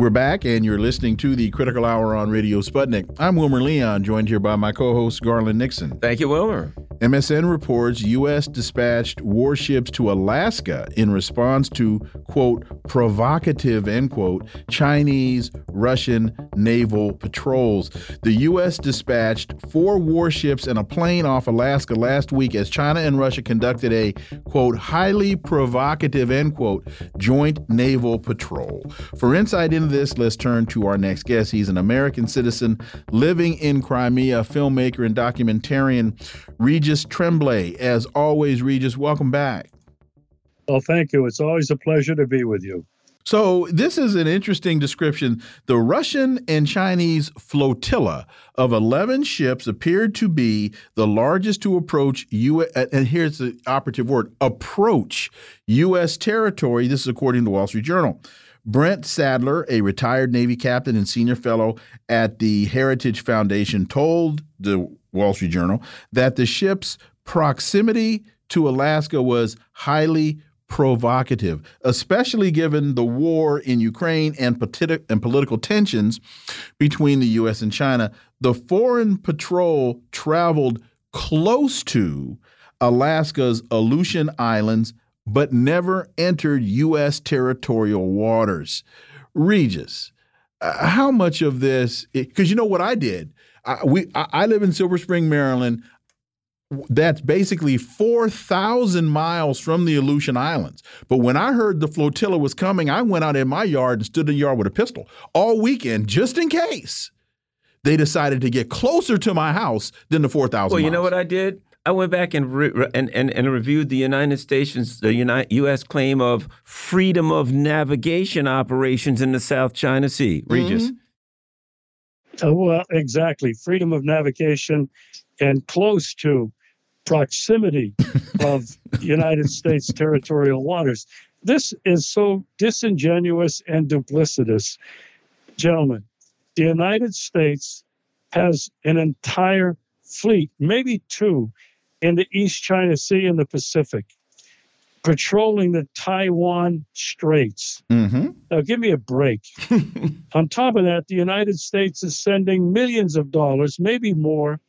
We're back, and you're listening to the Critical Hour on Radio Sputnik. I'm Wilmer Leon, joined here by my co host, Garland Nixon. Thank you, Wilmer. MSN reports U.S. dispatched warships to Alaska in response to, quote, provocative, end quote, Chinese Russian naval patrols. The U.S. dispatched four warships and a plane off Alaska last week as China and Russia conducted a, quote, highly provocative, end quote, joint naval patrol. For insight into this, let's turn to our next guest. He's an American citizen living in Crimea, filmmaker and documentarian. Regis Tremblay. As always, Regis, welcome back. Well, thank you. It's always a pleasure to be with you. So, this is an interesting description. The Russian and Chinese flotilla of 11 ships appeared to be the largest to approach U.S. Uh, and here's the operative word approach U.S. territory. This is according to the Wall Street Journal. Brent Sadler, a retired Navy captain and senior fellow at the Heritage Foundation, told the Wall Street Journal that the ship's proximity to Alaska was highly provocative, especially given the war in Ukraine and, politi and political tensions between the U.S. and China. The foreign patrol traveled close to Alaska's Aleutian Islands but never entered U.S. territorial waters. Regis, uh, how much of this? Because you know what I did. I, we I, I live in Silver Spring, Maryland. that's basically 4,000 miles from the Aleutian Islands. But when I heard the flotilla was coming, I went out in my yard and stood in the yard with a pistol all weekend just in case they decided to get closer to my house than the 4,000 Well, you miles. know what I did? I went back and and, and and reviewed the United States, the United, U.S. claim of freedom of navigation operations in the South China Sea. Regis. Mm -hmm. uh, well, exactly. Freedom of navigation and close to proximity of United States territorial waters. This is so disingenuous and duplicitous. Gentlemen, the United States has an entire fleet, maybe two, in the East China Sea and the Pacific, patrolling the Taiwan Straits. Mm-hmm. Now, give me a break. On top of that, the United States is sending millions of dollars, maybe more,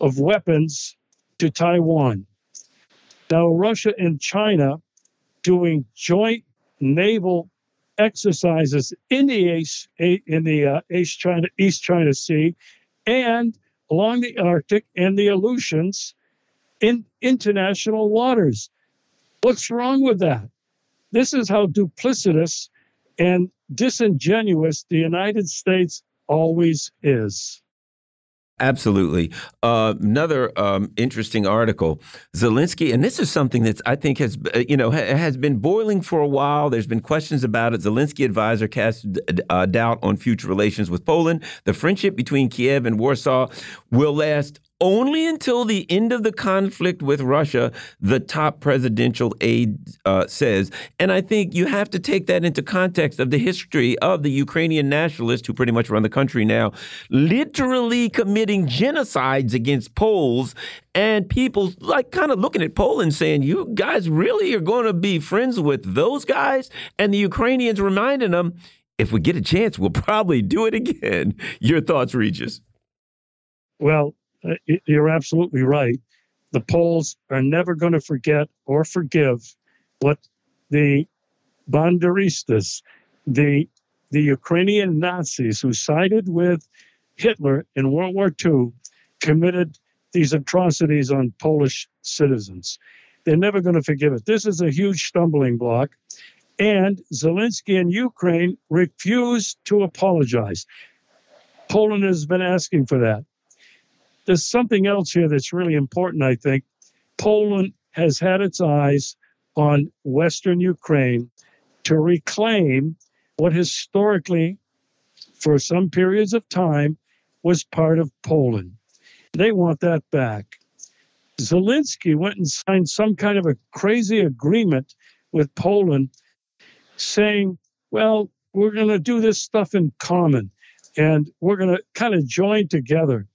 of weapons to Taiwan. Now, Russia and China doing joint naval exercises in the East, in the uh, East China East China Sea and along the Arctic and the Aleutians in international waters. What's wrong with that? This is how duplicitous and disingenuous the United States always is. Absolutely. Uh, another um, interesting article, Zelensky, and this is something that I think has uh, you know ha has been boiling for a while. There's been questions about it. Zelensky advisor cast uh, doubt on future relations with Poland. The friendship between Kiev and Warsaw will last only until the end of the conflict with Russia, the top presidential aide uh, says. And I think you have to take that into context of the history of the Ukrainian nationalists who pretty much run the country now, literally committing genocides against Poles and people like kind of looking at Poland saying, you guys really are going to be friends with those guys? And the Ukrainians reminding them, if we get a chance, we'll probably do it again. Your thoughts, Regis? Well, uh, you're absolutely right. The Poles are never going to forget or forgive what the Banderistas, the the Ukrainian Nazis who sided with Hitler in World War II, committed these atrocities on Polish citizens. They're never going to forgive it. This is a huge stumbling block. And Zelensky and Ukraine refuse to apologize. Poland has been asking for that there's something else here that's really important, I think. Poland has had its eyes on Western Ukraine to reclaim what historically, for some periods of time, was part of Poland. They want that back. Zelensky went and signed some kind of a crazy agreement with Poland saying, well, we're going to do this stuff in common and we're going to kind of join together.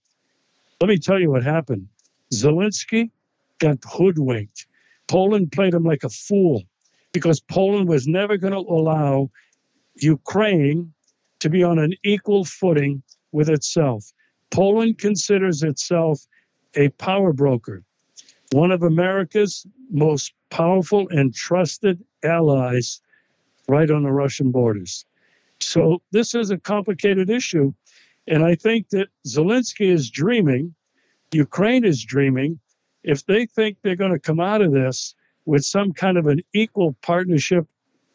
Let me tell you what happened. Zelensky got hoodwinked. Poland played him like a fool because Poland was never going to allow Ukraine to be on an equal footing with itself. Poland considers itself a power broker, one of America's most powerful and trusted allies right on the Russian borders. So this is a complicated issue. And I think that Zelensky is dreaming, Ukraine is dreaming, if they think they're going to come out of this with some kind of an equal partnership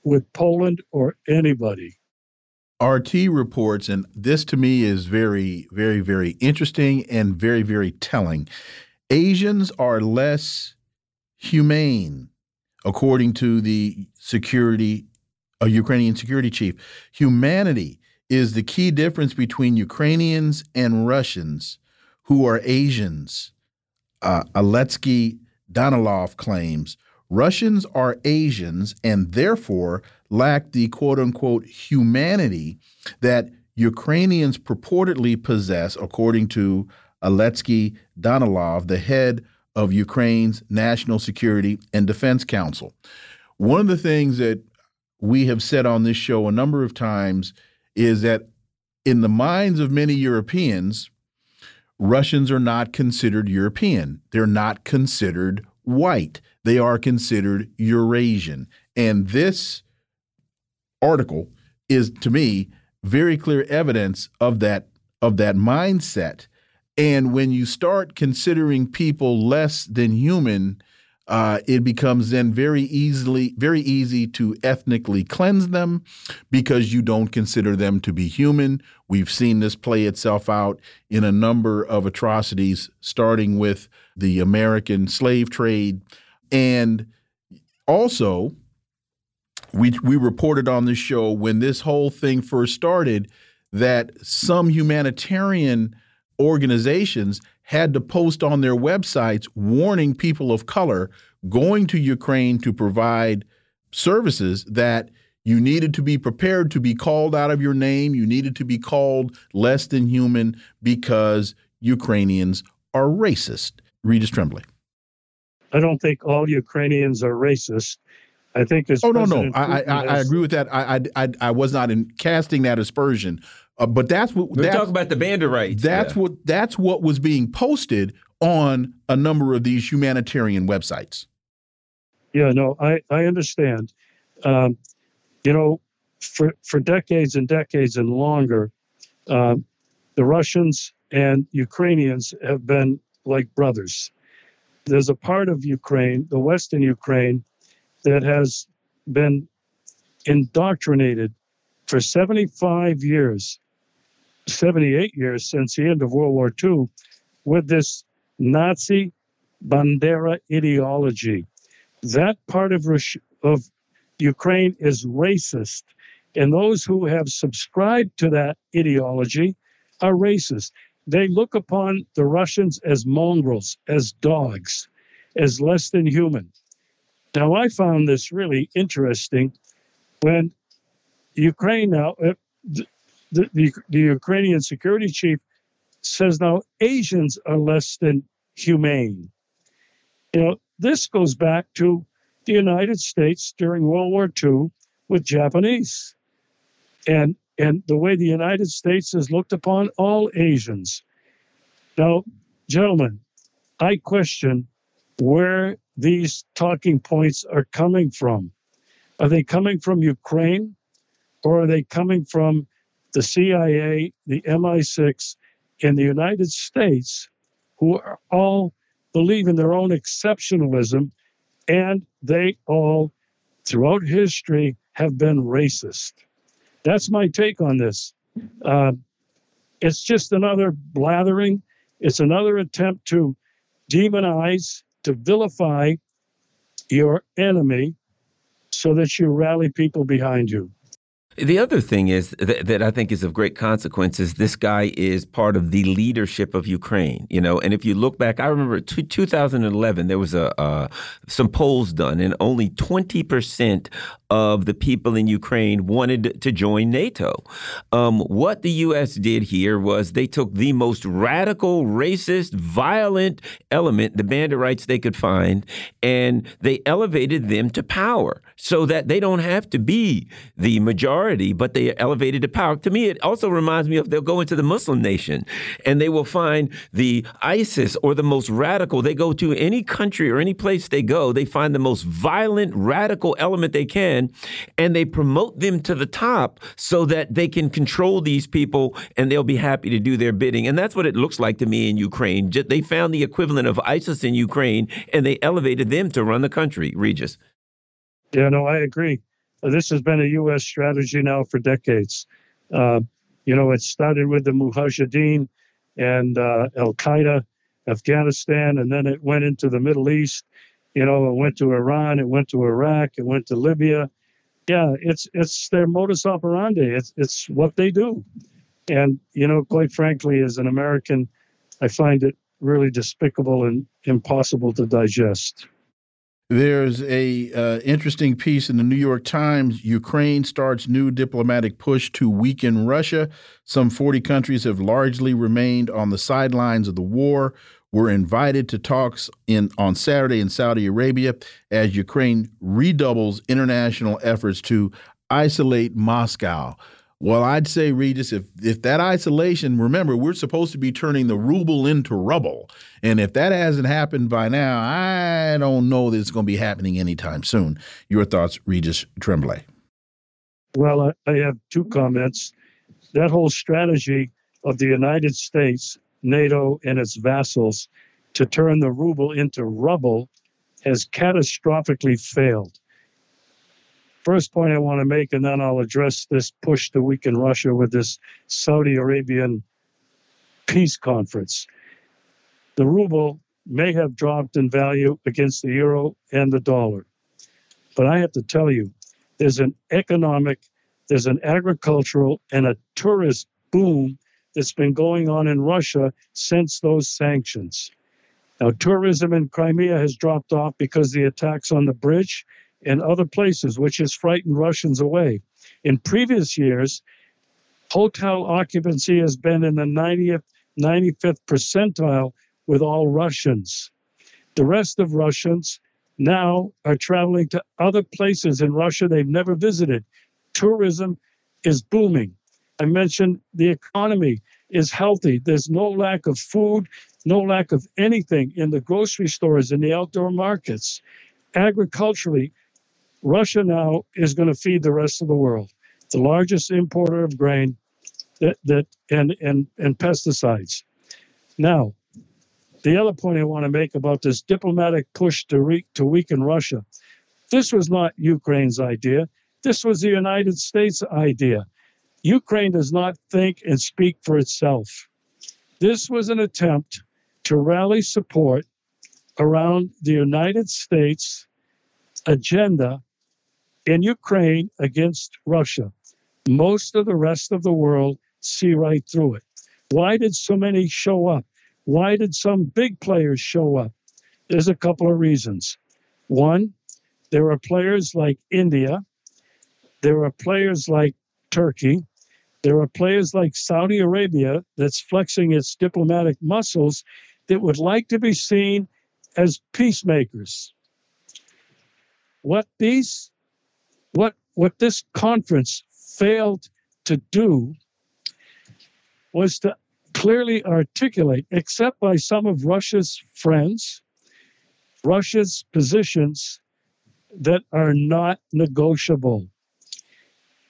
with Poland or anybody. RT reports, and this to me is very, very, very interesting and very, very telling. Asians are less humane, according to the security, a Ukrainian security chief. Humanity is the key difference between Ukrainians and Russians who are Asians. Uh, Alexei Danilov claims Russians are Asians and therefore lack the quote unquote humanity that Ukrainians purportedly possess, according to Alexei Danilov, the head of Ukraine's National Security and Defense Council. One of the things that we have said on this show a number of times is that in the minds of many Europeans, Russians are not considered European. They're not considered white. They are considered Eurasian. And this article is, to me, very clear evidence of that of that mindset. And when you start considering people less than human, uh, it becomes then very easily very easy to ethnically cleanse them because you don't consider them to be human. We've seen this play itself out in a number of atrocities, starting with the American slave trade, and also we we reported on this show when this whole thing first started that some humanitarian organizations had to post on their websites warning people of color going to Ukraine to provide services that you needed to be prepared to be called out of your name. You needed to be called less than human because Ukrainians are racist. Regis Tremblay. I don't think all Ukrainians are racist. I think as oh no no I, I, I agree with that. I, I I was not in casting that aspersion, uh, but that's what we talk about the Banderites. That's yeah. what that's what was being posted on a number of these humanitarian websites. Yeah, no, I I understand. Um, you know, for for decades and decades and longer, uh, the Russians and Ukrainians have been like brothers. There's a part of Ukraine, the Western Ukraine, that has been indoctrinated for 75 years 78 years since the end of World War II with this Nazi Bandera ideology. That part of, of Ukraine is racist. And those who have subscribed to that ideology are racist. They look upon the Russians as mongrels, as dogs, as less than human. Now, I found this really interesting when Ukraine now, uh, the, the, the Ukrainian security chief says now Asians are less than humane. You know, this goes back to the United States during World War II with Japanese. And and the way the United States has looked upon all Asians. Now, gentlemen, I question where these talking points are coming from. Are they coming from Ukraine or are they coming from the CIA, the MI6, in the United States, who are all believe in their own exceptionalism, and they all, throughout history, have been racist. That's my take on this. Uh, it's just another blathering. It's another attempt to demonize, to vilify your enemy so that you rally people behind you. The other thing is that, that, I think is of great consequence is this guy is part of the leadership of Ukraine, you know. And if you look back, I remember 2011 there was a uh, some polls done, and only 20 percent of the people in Ukraine wanted to join NATO. Um, what the U.S. did here was they took the most radical, racist, violent element, the banderites they could find, and they elevated them to power so that they don't have to be the majority, but they are elevated to power. To me, it also reminds me of they'll go into the Muslim nation and they will find the ISIS or the most radical. They go to any country or any place they go, they find the most violent, radical element they can and they promote them to the top so that they can control these people and they'll be happy to do their bidding. And that's what it looks like to me in Ukraine. They found the equivalent of ISIS in Ukraine and they elevated them to run the country. Regis. Yeah, no, I agree. This has been a U.S. strategy now for decades. Uh, you know, it started with the Mujahideen and uh, Al Qaeda, Afghanistan, and then it went into the Middle East you know, it went to Iran, it went to Iraq, it went to Libya. Yeah, it's it's their modus operandi. It's it's what they do. And you know, quite frankly, as an American, I find it really despicable and impossible to digest. There's a uh, interesting piece in the New York Times. Ukraine starts new diplomatic push to weaken Russia. Some 40 countries have largely remained on the sidelines of the war were invited to talks in on Saturday in Saudi Arabia as Ukraine redoubles international efforts to isolate Moscow. Well, I'd say, Regis, if if that isolation, remember, we're supposed to be turning the ruble into rubble, and if that hasn't happened by now, I don't know that it's going to be happening anytime soon. Your thoughts, Regis Tremblay? Well, I have two comments. That whole strategy of the United States NATO and its vassals to turn the ruble into rubble has catastrophically failed. First point I want to make, and then I'll address this push to weaken Russia with this Saudi Arabian peace conference. The ruble may have dropped in value against the euro and the dollar. But I have to tell you, there's an economic, there's an agricultural, and a tourist boom that's been going on in Russia since those sanctions. Now, tourism in Crimea has dropped off because the attacks on the bridge and other places, which has frightened Russians away. In previous years, hotel occupancy has been in the 90th, 95th percentile with all Russians. The rest of Russians now are traveling to other places in Russia they've never visited. Tourism is booming. I mentioned the economy is healthy. There's no lack of food, no lack of anything in the grocery stores, in the outdoor markets. Agriculturally, Russia now is going to feed the rest of the world. The largest importer of grain that, that and, and, and pesticides. Now, the other point I want to make about this diplomatic push to, re- to weaken Russia this was not Ukraine's idea. This was the United States' idea. Ukraine does not think and speak for itself. This was an attempt to rally support around the United States agenda in Ukraine against Russia. Most of the rest of the world see right through it. Why did so many show up? Why did some big players show up? There's a couple of reasons. One, there are players like India, there are players like Turkey, there are players like Saudi Arabia that's flexing its diplomatic muscles that would like to be seen as peacemakers. What these what what this conference failed to do was to clearly articulate, except by some of Russia's friends, Russia's positions that are not negotiable.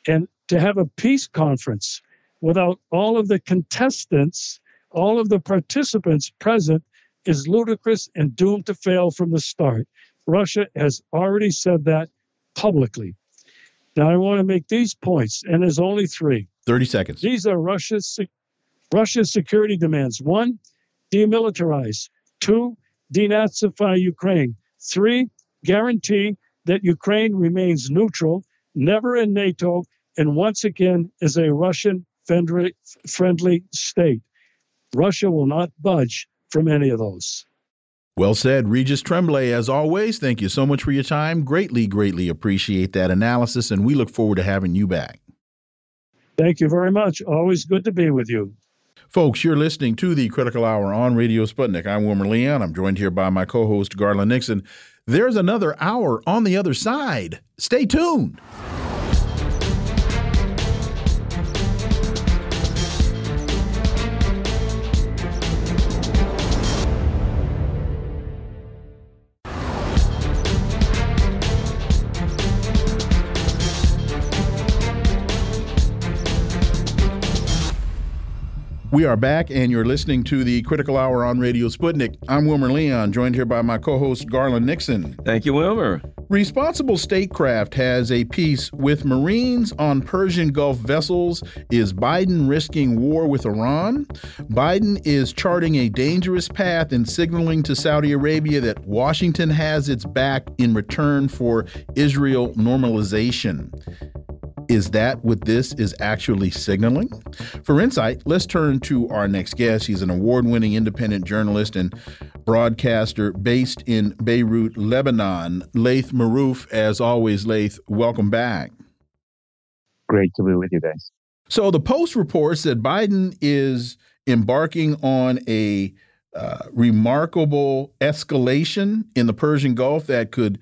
And to have a peace conference without all of the contestants, all of the participants present is ludicrous and doomed to fail from the start. Russia has already said that publicly. Now, I want to make these points, and there's only three. 30 seconds. These are Russia's Russia's security demands one, demilitarize, two, denazify Ukraine, three, guarantee that Ukraine remains neutral, never in NATO, and once again is a Russian friendly state. Russia will not budge from any of those. Well said, Regis Tremblay. As always, thank you so much for your time. Greatly, greatly appreciate that analysis, and we look forward to having you back. Thank you very much. Always good to be with you. Folks, you're listening to the Critical Hour on Radio Sputnik. I'm Wilmer Leon. I'm joined here by my co host, Garland Nixon. There's another hour on the other side. Stay tuned. We are back, and you're listening to the Critical Hour on Radio Sputnik. I'm Wilmer Leon, joined here by my co host, Garland Nixon. Thank you, Wilmer. Responsible Statecraft has a piece with Marines on Persian Gulf vessels. Is Biden risking war with Iran? Biden is charting a dangerous path and signaling to Saudi Arabia that Washington has its back in return for Israel normalization. Is that what this is actually signaling? For insight, let's turn to our next guest. He's an award winning independent journalist and broadcaster based in Beirut, Lebanon. Laith Marouf, as always, Laith, welcome back. Great to be with you guys. So, the Post reports that Biden is embarking on a uh, remarkable escalation in the Persian Gulf that could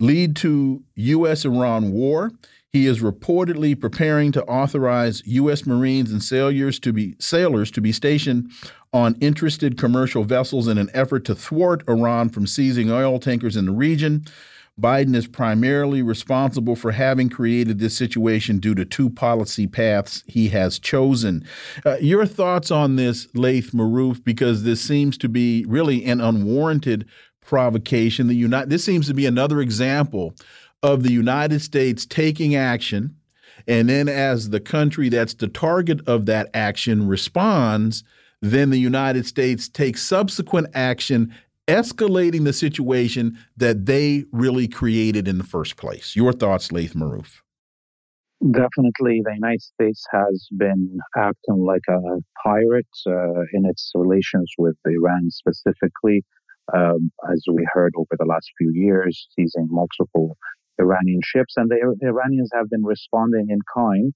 lead to U.S. Iran war. He is reportedly preparing to authorize U.S. Marines and sailors to be sailors to be stationed on interested commercial vessels in an effort to thwart Iran from seizing oil tankers in the region. Biden is primarily responsible for having created this situation due to two policy paths he has chosen. Uh, your thoughts on this, Laith Marouf, because this seems to be really an unwarranted provocation. The United this seems to be another example of the United States taking action, and then as the country that's the target of that action responds, then the United States takes subsequent action escalating the situation that they really created in the first place. Your thoughts, Laith Marouf? Definitely, the United States has been acting like a pirate uh, in its relations with Iran specifically, um, as we heard over the last few years, seizing multiple Iranian ships. And the, Iranians have been responding in kind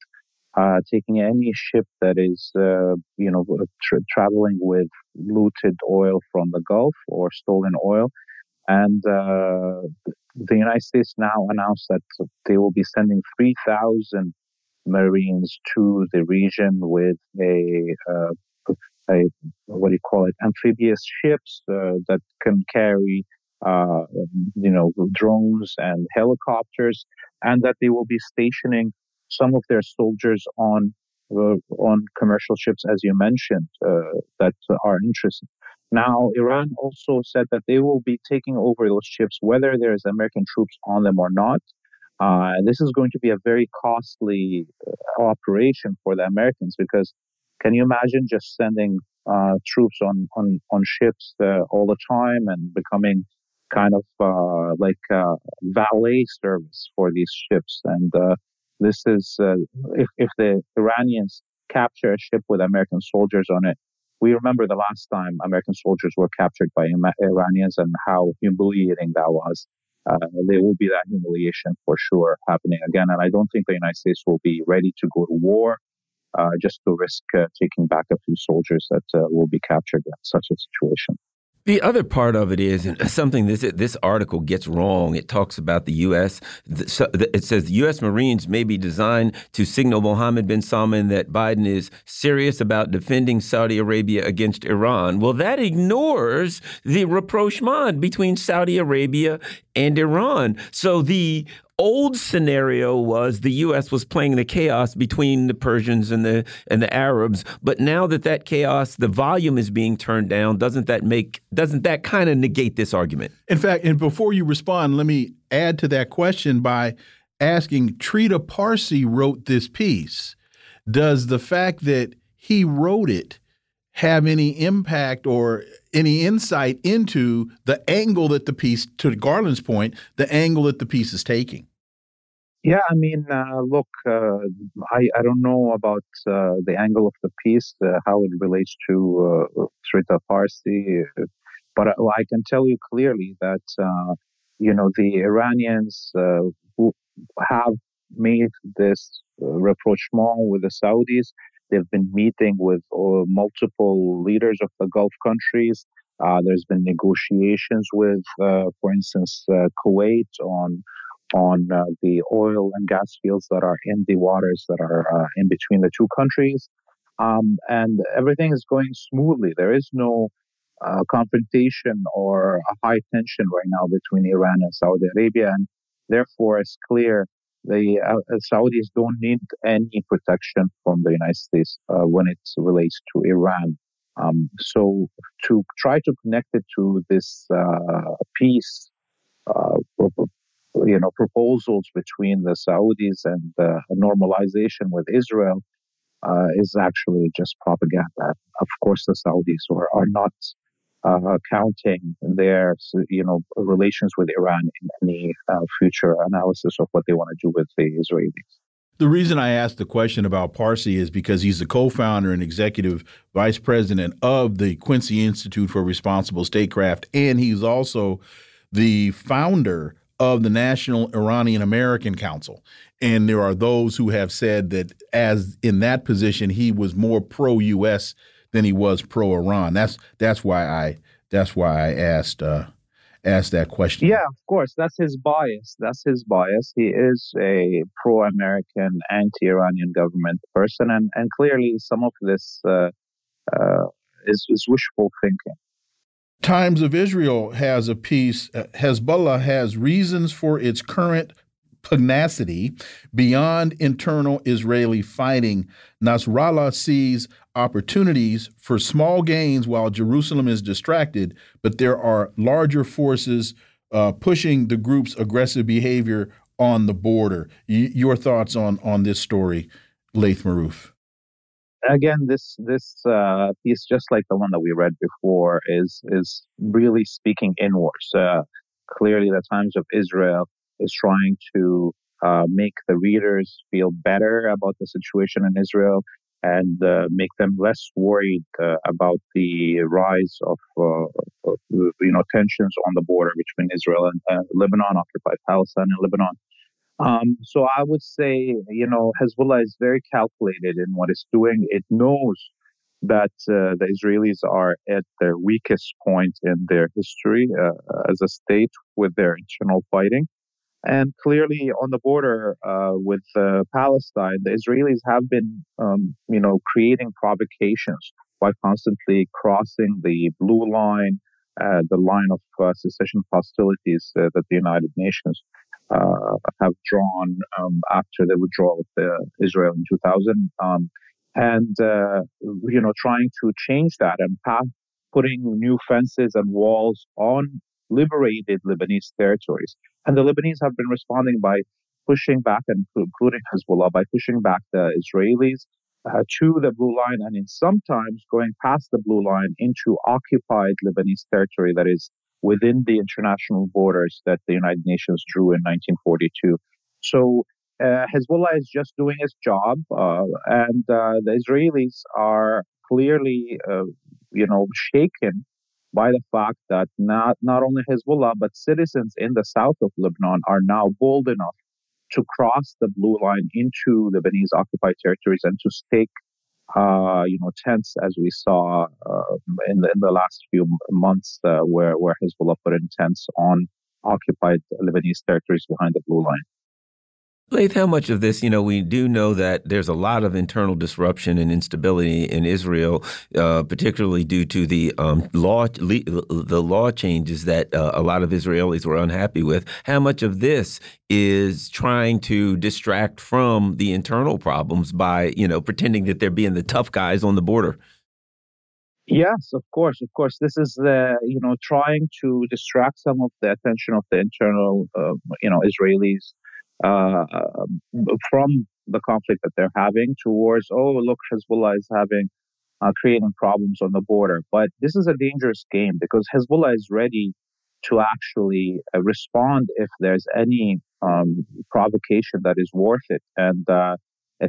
uh, taking any ship that is, uh, you know, tra- traveling with looted oil from the Gulf or stolen oil. And uh, the United States now announced that they will be sending 3,000 Marines to the region with a, uh, a what do you call it, amphibious ships uh, that can carry, uh, you know, drones and helicopters, and that they will be stationing some of their soldiers on uh, on commercial ships, as you mentioned, uh, that are interested. Now, Iran also said that they will be taking over those ships, whether there's American troops on them or not. Uh, this is going to be a very costly uh, operation for the Americans because can you imagine just sending uh, troops on on on ships all the time and becoming kind of like valet service for these ships and this is uh, if if the Iranians capture a ship with American soldiers on it. We remember the last time American soldiers were captured by Iranians and how humiliating that was. Uh, there will be that humiliation for sure happening again. And I don't think the United States will be ready to go to war uh, just to risk uh, taking back a few soldiers that uh, will be captured in such a situation. The other part of it is, something this this article gets wrong. It talks about the U.S. It says the U.S. Marines may be designed to signal Mohammed bin Salman that Biden is serious about defending Saudi Arabia against Iran. Well, that ignores the rapprochement between Saudi Arabia and Iran. So the old scenario was the U.S. was playing the chaos between the Persians and the and the Arabs, but now that that chaos, the volume is being turned down. Doesn't that make doesn't that kind of negate this argument? In fact, and before you respond, let me add to that question by asking: Trita Parsi wrote this piece. Does the fact that he wrote it have any impact or any insight into the angle that the piece, to Garland's point, the angle that the piece is taking? Yeah, I mean, uh, look, uh, I, I don't know about uh, the angle of the piece, uh, how it relates to uh, Trita Parsi, but I can tell you clearly that, uh, you know, the Iranians who have made this rapprochement with the Saudis, they've been meeting with multiple leaders of the Gulf countries. there's been negotiations with, for instance, Kuwait on on uh, the oil and gas fields that are in the waters that are uh, in between the two countries. Um, and everything is going smoothly. There is no uh, confrontation or a high tension right now between Iran and Saudi Arabia. And therefore, it's clear the uh, Saudis don't need any protection from the United States uh, when it relates to Iran. Um, so to try to connect it to this uh, peace you know, proposals between the Saudis and uh, normalization with Israel uh, is actually just propaganda. Of course, the Saudis are, are not uh, counting their, you know, relations with Iran in any uh, future analysis of what they want to do with the Israelis. The reason I asked the question about Parsi is because he's the co-founder and executive vice president of the Quincy Institute for Responsible Statecraft, and he's also the founder of the National Iranian American Council. And there are those who have said that as in that position he was more pro US than he was pro Iran. That's that's why I that's why I asked uh asked that question. Yeah, of course. That's his bias. That's his bias. He is a pro American, anti Iranian government person and, and clearly some of this uh, uh, is, is wishful thinking. Times of Israel has a piece. Uh, Hezbollah has reasons for its current pugnacity beyond internal Israeli fighting. Nasrallah sees opportunities for small gains while Jerusalem is distracted, but there are larger forces uh, pushing the group's aggressive behavior on the border. Y your thoughts on on this story, Laith Marouf? Again, this this uh, piece, just like the one that we read before, is is really speaking inwards. Uh, clearly, the Times of Israel is trying to uh, make the readers feel better about the situation in Israel and uh, make them less worried uh, about the rise of, uh, of, you know tensions on the border between Israel and Lebanon, occupied Palestine and Lebanon. Um, so I would say, you know, Hezbollah is very calculated in what it's doing. It knows that uh, the Israelis are at their weakest point in their history uh, as a state with their internal fighting. And clearly, on the border uh, with uh, Palestine, the Israelis have been, um, you know, creating provocations by constantly crossing the blue line, uh, the line of uh, secession hostilities uh, that the United Nations uh, have drawn um, after the withdrawal of Israel in 2000, um, and you know, trying to change that and path, putting new fences and walls on liberated Lebanese territories. And the Lebanese have been responding by pushing back, and including Hezbollah, by pushing back the Israelis uh, to the blue line, and in sometimes going past the blue line into occupied Lebanese territory that is within the international borders that the United Nations drew in 1942. So uh, Hezbollah is just doing its job, uh, and uh, the Israelis are clearly, uh, you know, shaken by the fact that not, not only Hezbollah, but citizens in the south of Lebanon are now bold enough to cross the blue line into Lebanese occupied territories and to stake, uh, you know, tents as we saw uh, in, the, in the last few months uh, where, where Hezbollah put in tents on occupied Lebanese territories behind the blue line. Laith, how much of this, you know, we do know that there's a lot of internal disruption and instability in Israel, uh, particularly due to the um, law, the law changes that uh, a lot of Israelis were unhappy with. How much of this is trying to distract from the internal problems by, you know, pretending that they're being the tough guys on the border? Yes, of course, of course. This is the you know trying to distract some of the attention of the internal, uh, you know, Israelis uh, from the conflict that they're having towards, oh, look, Hezbollah is having, uh, creating problems on the border. But this is a dangerous game because Hezbollah is ready to actually uh, respond if there's any um, provocation that is worth it. And uh,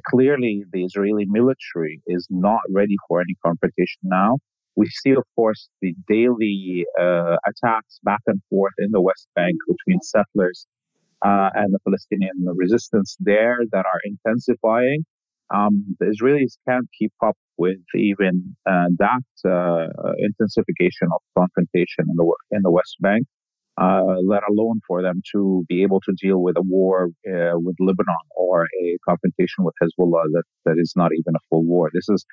clearly, the Israeli military is not ready for any confrontation now. We see, of course, the daily uh, attacks back and forth in the West Bank between settlers uh, and the Palestinian resistance there that are intensifying. Um, the Israelis can't keep up with even uh, that uh, intensification of confrontation in the in the West Bank, uh, let alone for them to be able to deal with a war uh, with Lebanon or a confrontation with Hezbollah that, that is not even a full war. This is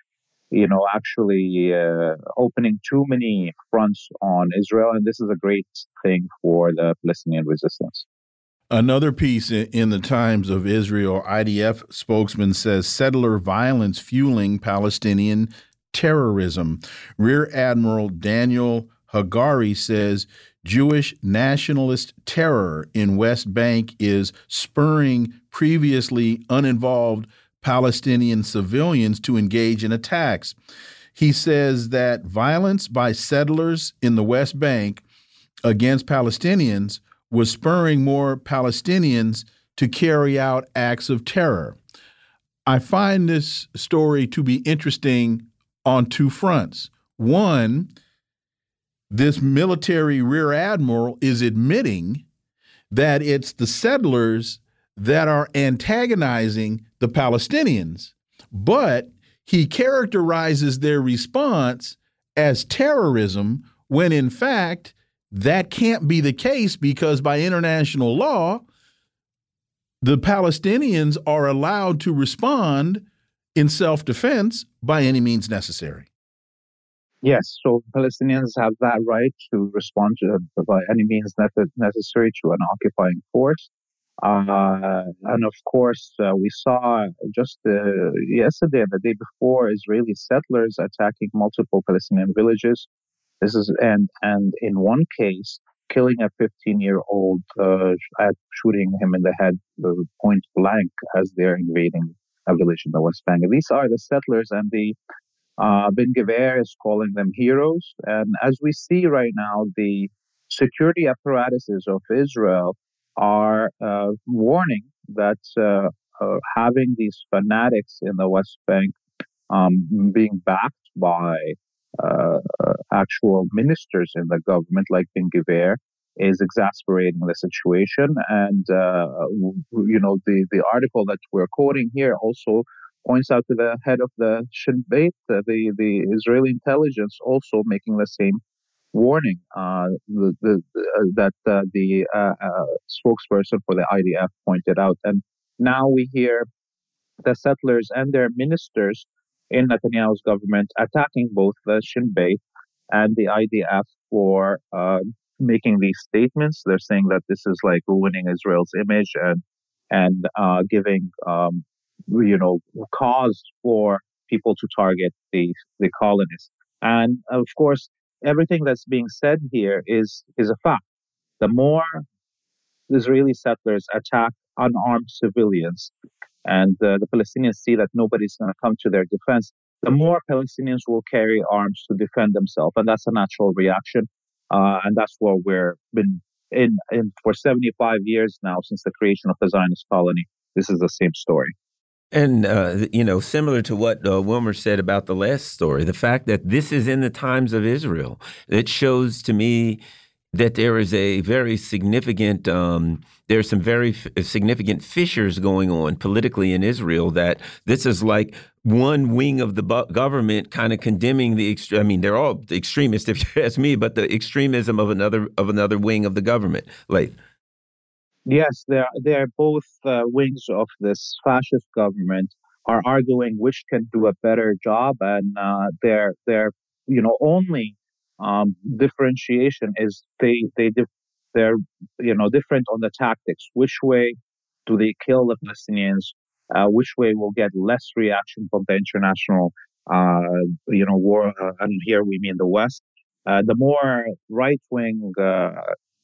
you know, actually uh, opening too many fronts on Israel. And this is a great thing for the Palestinian resistance. Another piece in the Times of Israel, IDF spokesman says settler violence fueling Palestinian terrorism. Rear Admiral Daniel Hagari says Jewish nationalist terror in West Bank is spurring previously uninvolved Palestinian civilians to engage in attacks. He says that violence by settlers in the West Bank against Palestinians was spurring more Palestinians to carry out acts of terror. I find this story to be interesting on two fronts. One, this military rear admiral is admitting that it's the settlers that are antagonizing the Palestinians, but he characterizes their response as terrorism when in fact that can't be the case because by international law, the Palestinians are allowed to respond in self defense by any means necessary. Yes, so Palestinians have that right to respond to, by any means necessary to an occupying force. Uh, and of course, uh, we saw just uh, yesterday the day before Israeli settlers attacking multiple Palestinian villages. This is and and in one case, killing a 15 year old, uh, shooting him in the head uh, point blank as they're invading a village in the West Bank. These are the settlers, and the uh, Ben Gvir is calling them heroes. And as we see right now, the security apparatuses of Israel are uh, warning that uh, uh, having these fanatics in the West Bank um, being backed by uh, actual ministers in the government, like Ben Gvir, is exasperating the situation. And, uh, you know, the, the article that we're quoting here also points out to the head of the Shin Bet, uh, the, the Israeli intelligence, also making the same warning uh, the, the, uh, that uh, the uh, spokesperson for the IDF pointed out. And now we hear the settlers and their ministers in Netanyahu's government attacking both the Shin Bet and the IDF for making these statements. They're saying that this is like ruining Israel's image and and uh, giving um, you know cause for people to target the the colonists. And of course, everything that's being said here is is a fact. The more Israeli settlers attack unarmed civilians, and uh, the Palestinians see that nobody's going to come to their defense, the more Palestinians will carry arms to defend themselves, and that's a natural reaction. Uh, and that's what we're been in, in for 75 years now since the creation of the Zionist colony. This is the same story. And, uh, you know, similar to what uh, Wilmer said about the last story, the fact that this is in the times of Israel, it shows to me that there is a very significant, um, are some very significant fissures going on politically in Israel. That this is like one wing of the government kind of condemning the. I mean, they're all extremists, if you ask me, but the extremism of another of another wing of the government. Like, Yes, they're they're both uh, wings of this fascist government are arguing which can do a better job, and uh, they're you know only um, differentiation is they they they're you know different on the tactics. Which way do they kill the Palestinians? Uh, which way will get less reaction from the international uh, you know war? Uh, and here we mean the West. Uh, the more right wing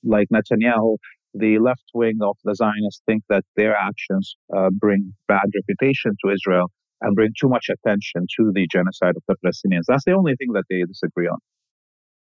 like Netanyahu the left wing of the Zionists think that their actions uh, bring bad reputation to Israel and bring too much attention to the genocide of the Palestinians. That's the only thing that they disagree on.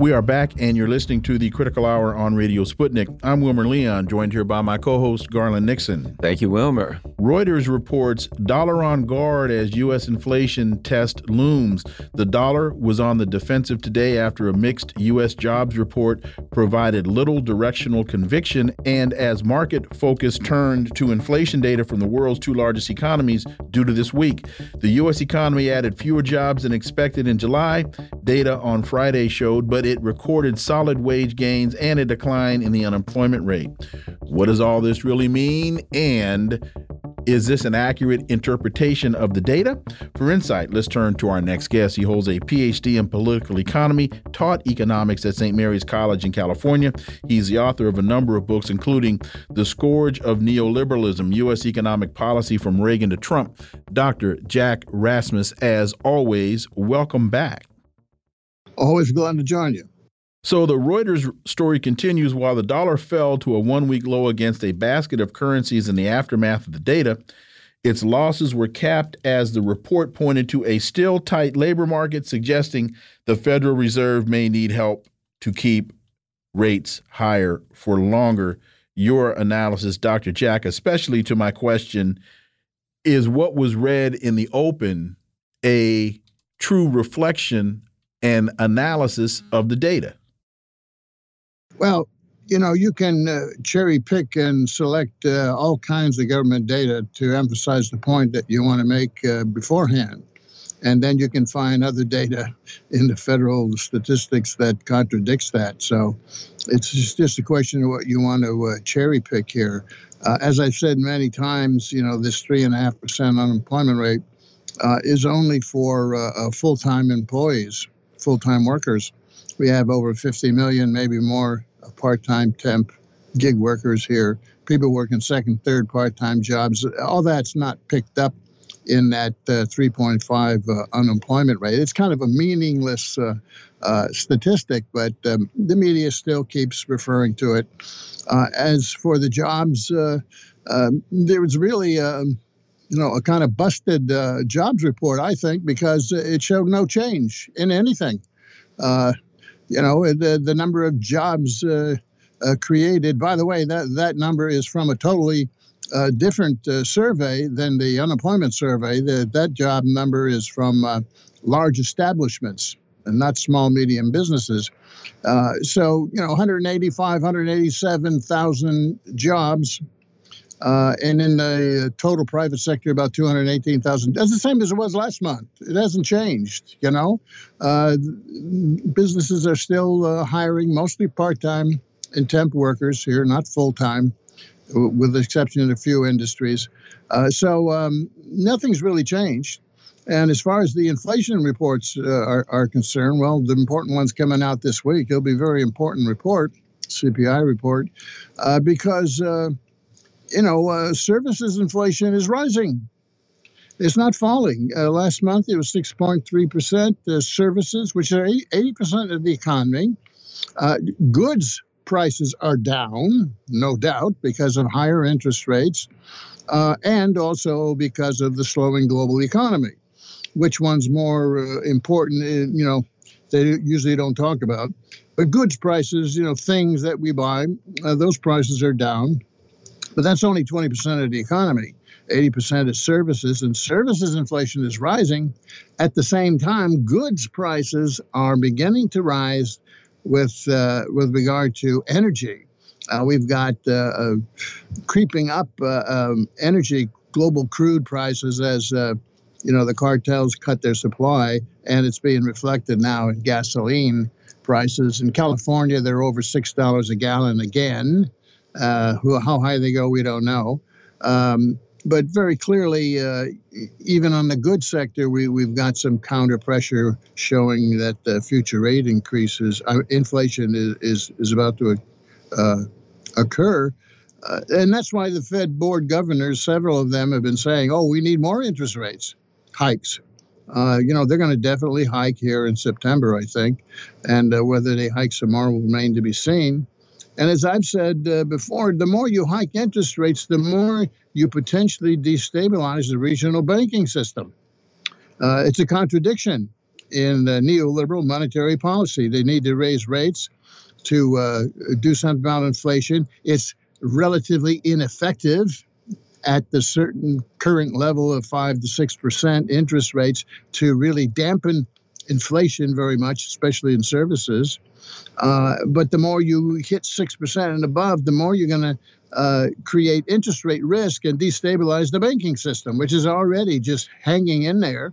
We are back, and you're listening to the Critical Hour on Radio Sputnik. I'm Wilmer Leon, joined here by my co host, Garland Nixon. Thank you, Wilmer. Reuters reports dollar on guard as U.S. inflation test looms. The dollar was on the defensive today after a mixed U.S. jobs report provided little directional conviction, and as market focus turned to inflation data from the world's two largest economies due to this week. The U.S. economy added fewer jobs than expected in July. Data on Friday showed, but it recorded solid wage gains and a decline in the unemployment rate. What does all this really mean? And is this an accurate interpretation of the data? For insight, let's turn to our next guest. He holds a PhD in political economy, taught economics at St. Mary's College in California. He's the author of a number of books, including The Scourge of Neoliberalism U.S. Economic Policy from Reagan to Trump. Dr. Jack Rasmus, as always, welcome back. Always glad to join you. So the Reuters story continues while the dollar fell to a one week low against a basket of currencies in the aftermath of the data. Its losses were capped as the report pointed to a still tight labor market, suggesting the Federal Reserve may need help to keep rates higher for longer. your analysis, Dr. Jack, especially to my question is what was read in the open a true reflection and analysis of the data? Well, you know, you can uh, cherry pick and select uh, all kinds of government data to emphasize the point that you want to make uh, beforehand. And then you can find other data in the federal statistics that contradicts that. So it's just, a question of what you want to uh, cherry pick here. Uh, as I've said many times, you know, this three and a half percent unemployment rate uh, is only for full-time employees, full-time workers. We have over 50 million, maybe more part-time temp gig workers here, people working second, third part-time jobs. All that's not picked up in that uh, 3.5 uh, unemployment rate. It's kind of a meaningless uh, uh statistic, but um, the media still keeps referring to it. Uh, as for the jobs, uh, um, there was really. Um, you know, a kind of busted jobs report, I think, because it showed no change in anything you know, the, the number of jobs uh, uh, created. By the way, that, that number is from a totally uh, different uh, survey than the unemployment survey. The, that job number is from uh, large establishments and not small, medium businesses. Uh, so, you know, 185, 187,000 jobs uh, and in the total private sector, about 218,000. That's the same as it was last month. It hasn't changed, you know. Uh, businesses are still uh, hiring mostly part time and temp workers here, not full time, with the exception of a few industries. Uh, so um, nothing's really changed. And as far as the inflation reports uh, are, are concerned, well, the important one's coming out this week. It'll be a very important report, CPI report, uh, because you know, uh, services inflation is rising. It's not falling. Uh, last month it was 6.3%. Uh, services, which are 80% of the economy, uh, goods prices are down, no doubt, because of higher interest rates uh, and also because of the slowing global economy. Which one's more uh, important? You know, they usually don't talk about. But goods prices, you know, things that we buy, those prices are down but that's only 20% of the economy. 80% is services, and services inflation is rising. At the same time, goods prices are beginning to rise with, uh, with regard to energy. Uh, we've got uh, uh creeping up uh, um, energy, global crude prices as uh, you know the cartels cut their supply, and it's being reflected now in gasoline prices. In California, they're over six dollars a gallon again. Uh, who, how high they go, we don't know. Um, but very clearly, uh, even on the good sector, we, we've got some counter pressure showing that the future rate increases, uh, inflation is, is, is about to uh, occur. Uh, and that's why the Fed board governors, several of them have been saying, oh, we need more interest rates hikes. Uh, you know, they're going to definitely hike here in September, I think. And whether they hike some more will remain to be seen. And as I've said uh, before, the more you hike interest rates, the more you potentially destabilize the regional banking system. Uh, it's a contradiction in neoliberal monetary policy. They need to raise rates to uh, do something about inflation. It's relatively ineffective at the certain current level of five to six percent interest rates to really dampen inflation very much, especially in services. Uh, but the more you hit 6% and above, the more you're going to uh, create interest rate risk and destabilize the banking system, which is already just hanging in there,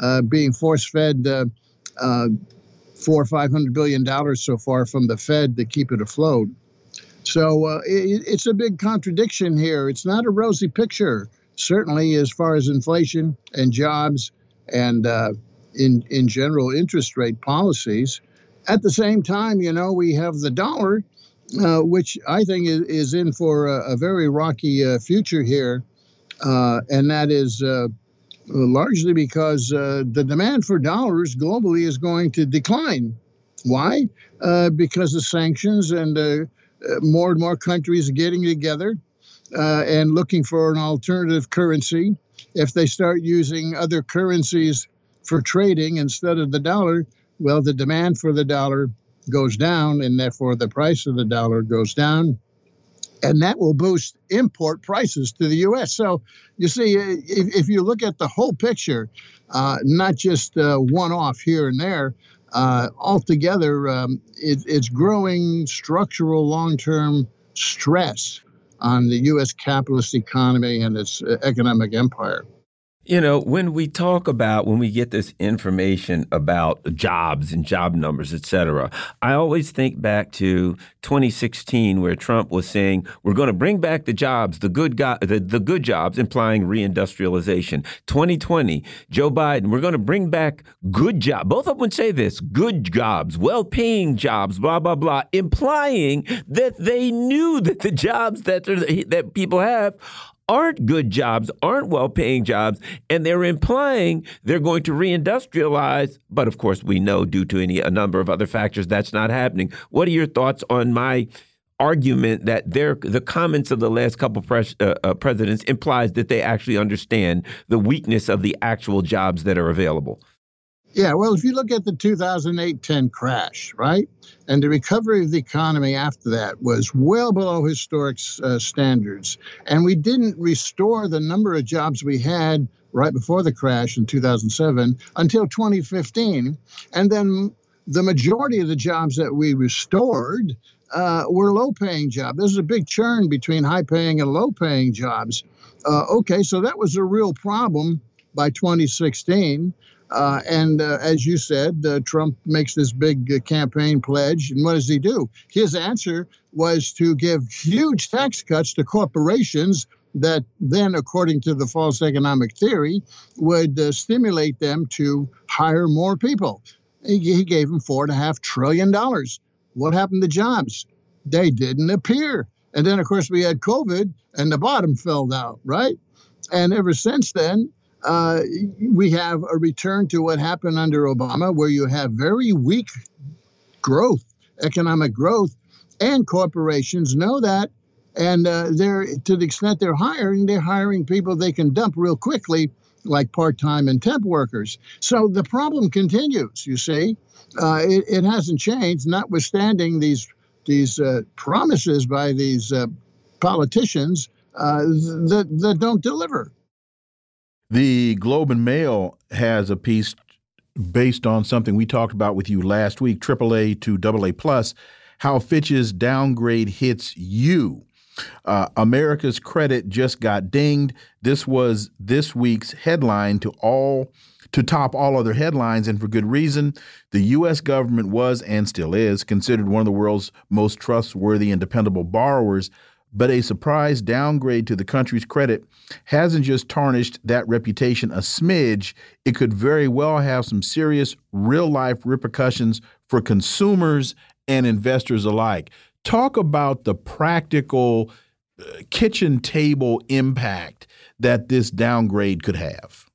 uh, being force fed uh, uh, four or five hundred billion dollars so far from the Fed to keep it afloat. So it, it's a big contradiction here. It's not a rosy picture, certainly as far as inflation and jobs and in in general interest rate policies. At the same time, you know, we have the dollar, uh, which I think is, is in for a, a very rocky uh, future here. Uh, and that is uh, largely because uh, the demand for dollars globally is going to decline. Why? Uh, because of sanctions and more and more countries getting together and looking for an alternative currency. If they start using other currencies for trading instead of the dollar, well, the demand for the dollar goes down, and therefore the price of the dollar goes down. and that will boost import prices to the U.S. So you see, if, if you look at the whole picture, uh, not just uh, one off here and there, uh, altogether, um, it, it's growing structural long term stress on the U.S. capitalist economy and its uh, economic empire. You know, when we talk about when we get this information about jobs and job numbers, et cetera, I always think back to 2016 where Trump was saying we're going to bring back the jobs, the good go the, the good jobs, implying reindustrialization. 2020, Joe Biden, we're going to bring back good jobs. Both of them say this: good jobs, well-paying jobs, blah blah blah, implying that they knew that the jobs that that people have aren't good jobs, aren't well paying jobs, and they're implying they're going to reindustrialize. But of course, we know due to any a number of other factors that's not happening. What are your thoughts on my argument that their the comments of the last couple pres, uh, uh, presidents implies that they actually understand the weakness of the actual jobs that are available? Yeah, well, if you look at the 2008 10 crash, right? And the recovery of the economy after that was well below historic uh, standards. And we didn't restore the number of jobs we had right before the crash in 2007 until 2015. And then the majority of the jobs that we restored uh, were low paying jobs. There's a big churn between high paying and low paying jobs. Uh, okay, so that was a real problem by 2016. Uh, and uh, as you said, uh, Trump makes this big uh, campaign pledge. And what does he do? His answer was to give huge tax cuts to corporations that then, according to the false economic theory, would uh, stimulate them to hire more people. He, he gave them $4.5 trillion. What happened to jobs? They didn't appear. And then, of course, we had COVID and the bottom fell out, right? And ever since then, uh, we have a return to what happened under Obama, where you have very weak growth, economic growth, and corporations know that. And uh, they're to the extent they're hiring, they're hiring people they can dump real quickly, like part-time and temp workers. So the problem continues. You see, uh, it, it, hasn't changed, notwithstanding these these uh, promises by these uh, politicians that that don't deliver. The Globe and Mail has a piece based on something we talked about with you last week, AAA to AA plus, how Fitch's downgrade hits you. Uh, America's credit just got dinged. This was this week's headline to all to top all other headlines, and for good reason. The U.S. government was and still is considered one of the world's most trustworthy and dependable borrowers but a surprise downgrade to the country's credit hasn't just tarnished that reputation a smidge, it could very well have some serious real life repercussions for consumers and investors alike. Talk about the practical uh, kitchen table impact that this downgrade could have.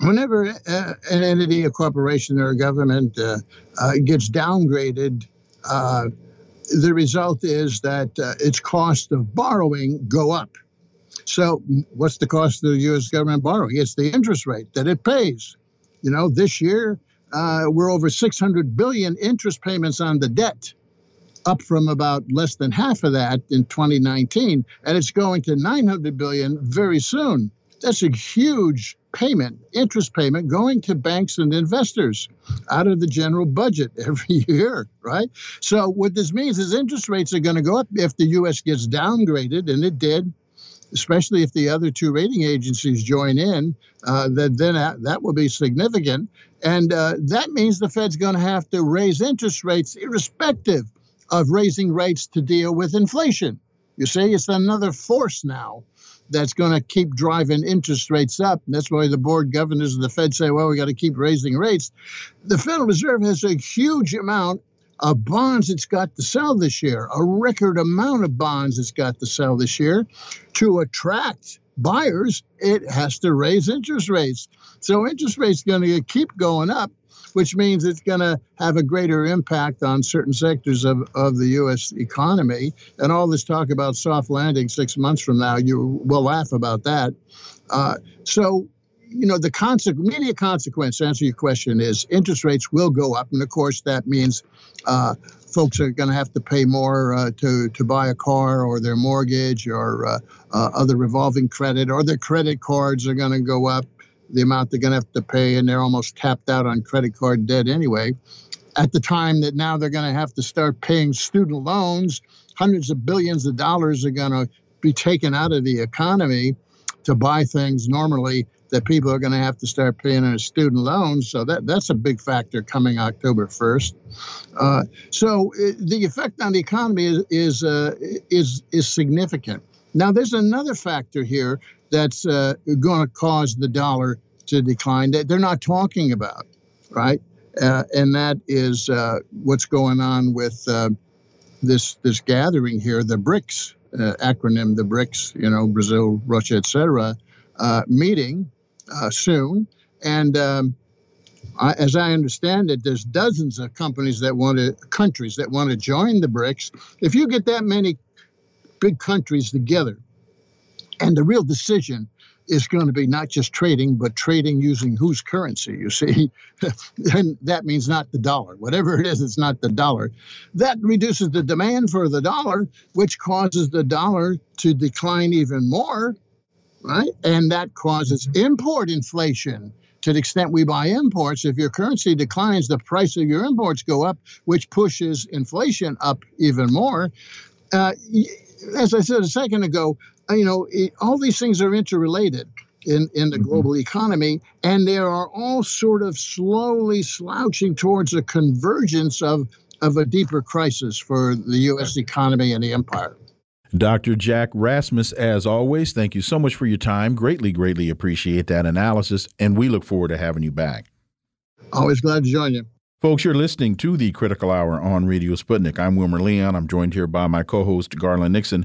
Whenever uh, an entity, a corporation, or a government uh, uh gets downgraded, uh, the result is that uh, its cost of borrowing go up. So, what's the cost of the U.S. government borrowing? It's the interest rate that it pays. You know, this year uh, we're over 600 billion interest payments on the debt, up from about less than half of that in 2019, and it's going to 900 billion very soon. That's a huge payment, interest payment going to banks and investors out of the general budget every year, right? So what this means is interest rates are going to go up if the U.S. gets downgraded, and it did, especially if the other two rating agencies join in. Uh, that then that, that will be significant, and uh, that means the Fed's going to have to raise interest rates, irrespective of raising rates to deal with inflation. You see, it's another force now that's going to keep driving interest rates up. And that's why the board governors of the Fed say, well, we got to keep raising rates. The Federal Reserve has a huge amount of bonds it's got to sell this year, a record amount of bonds it's got to sell this year. To attract buyers, it has to raise interest rates. So interest rates going to keep going up which means it's going to have a greater impact on certain sectors of, of the U.S. economy. And all this talk about soft landing six months from now, you will laugh about that. Uh, so you know, the consequence, immediate consequence, to answer your question, is interest rates will go up. And of course, that means uh, folks are going to have to pay more uh, to, to buy a car or their mortgage or uh, uh, other revolving credit, or their credit cards are going to go up, the amount they're going to have to pay, and they're almost tapped out on credit card debt anyway. At the time that now they're going to have to start paying student loans, hundreds of billions of dollars are going to be taken out of the economy to buy things normally that people are going to have to start paying on student loans. So that that's a big factor coming October 1st. Uh, so it, the effect on the economy is is, uh, is is significant. Now there's another factor here that's uh, going to cause the dollar to decline that they're not talking about, right? Uh, and that is uh, what's going on with uh, this this gathering here, the BRICS uh, acronym, the BRICS, you know, Brazil, Russia, etc., uh, meeting soon. And um, I, as I understand it, there's dozens of companies that want to, countries that want to join the BRICS. If you get that many big countries together, and the real decision is going to be not just trading, but trading using whose currency, you see. and that means not the dollar. Whatever it is, it's not the dollar. That reduces the demand for the dollar, which causes the dollar to decline even more, right? And that causes import inflation. To the extent we buy imports, if your currency declines, the price of your imports go up, which pushes inflation up even more. Uh, as I said a second ago, you know, it, all these things are interrelated in, in the mm-hmm. global economy, and they are all sort of slowly slouching towards a convergence of, of a deeper crisis for the U.S. economy and the empire. Dr. Jack Rasmus, as always, thank you so much for your time. Greatly, greatly appreciate that analysis, and we look forward to having you back. Always glad to join you. Folks, you're listening to the Critical Hour on Radio Sputnik. I'm Wilmer Leon. I'm joined here by my co host, Garland Nixon.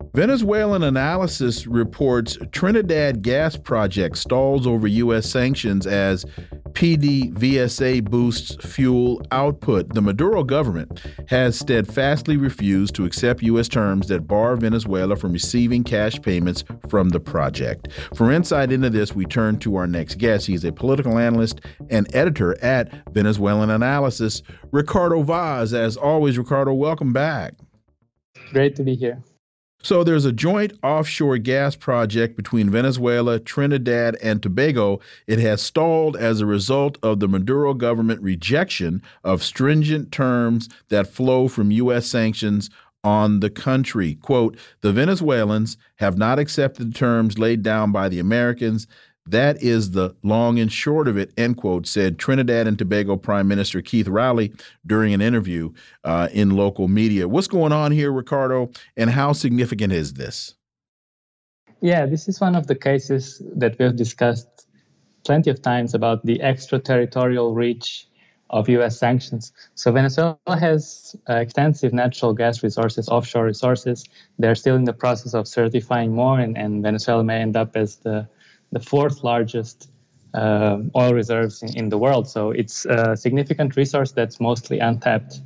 Venezuelanalysis reports Trinidad gas project stalls over U.S. sanctions as PDVSA boosts fuel output. The Maduro government has steadfastly refused to accept U.S. terms that bar Venezuela from receiving cash payments from the project. For insight into this, we turn to our next guest. He's a political analyst and editor at Venezuelanalysis, Ricardo Vaz. As always, Ricardo, welcome back. Great to be here. So there's a joint offshore gas project between Venezuela, Trinidad, and Tobago. It has stalled as a result of the Maduro government rejection of stringent terms that flow from U.S. sanctions on the country. Quote, the Venezuelans have not accepted the terms laid down by the Americans. That is the long and short of it, end quote, said Trinidad and Tobago Prime Minister Keith Rowley during an interview uh, in local media. What's going on here, Ricardo, and how significant is this? Yeah, this is one of the cases that we've discussed plenty of times about the extraterritorial reach of US sanctions. So Venezuela has uh, extensive natural gas resources, offshore resources. They're still in the process of certifying more, and, and Venezuela may end up as the the fourth largest uh, oil reserves in, in, the world. So it's a significant resource that's mostly untapped.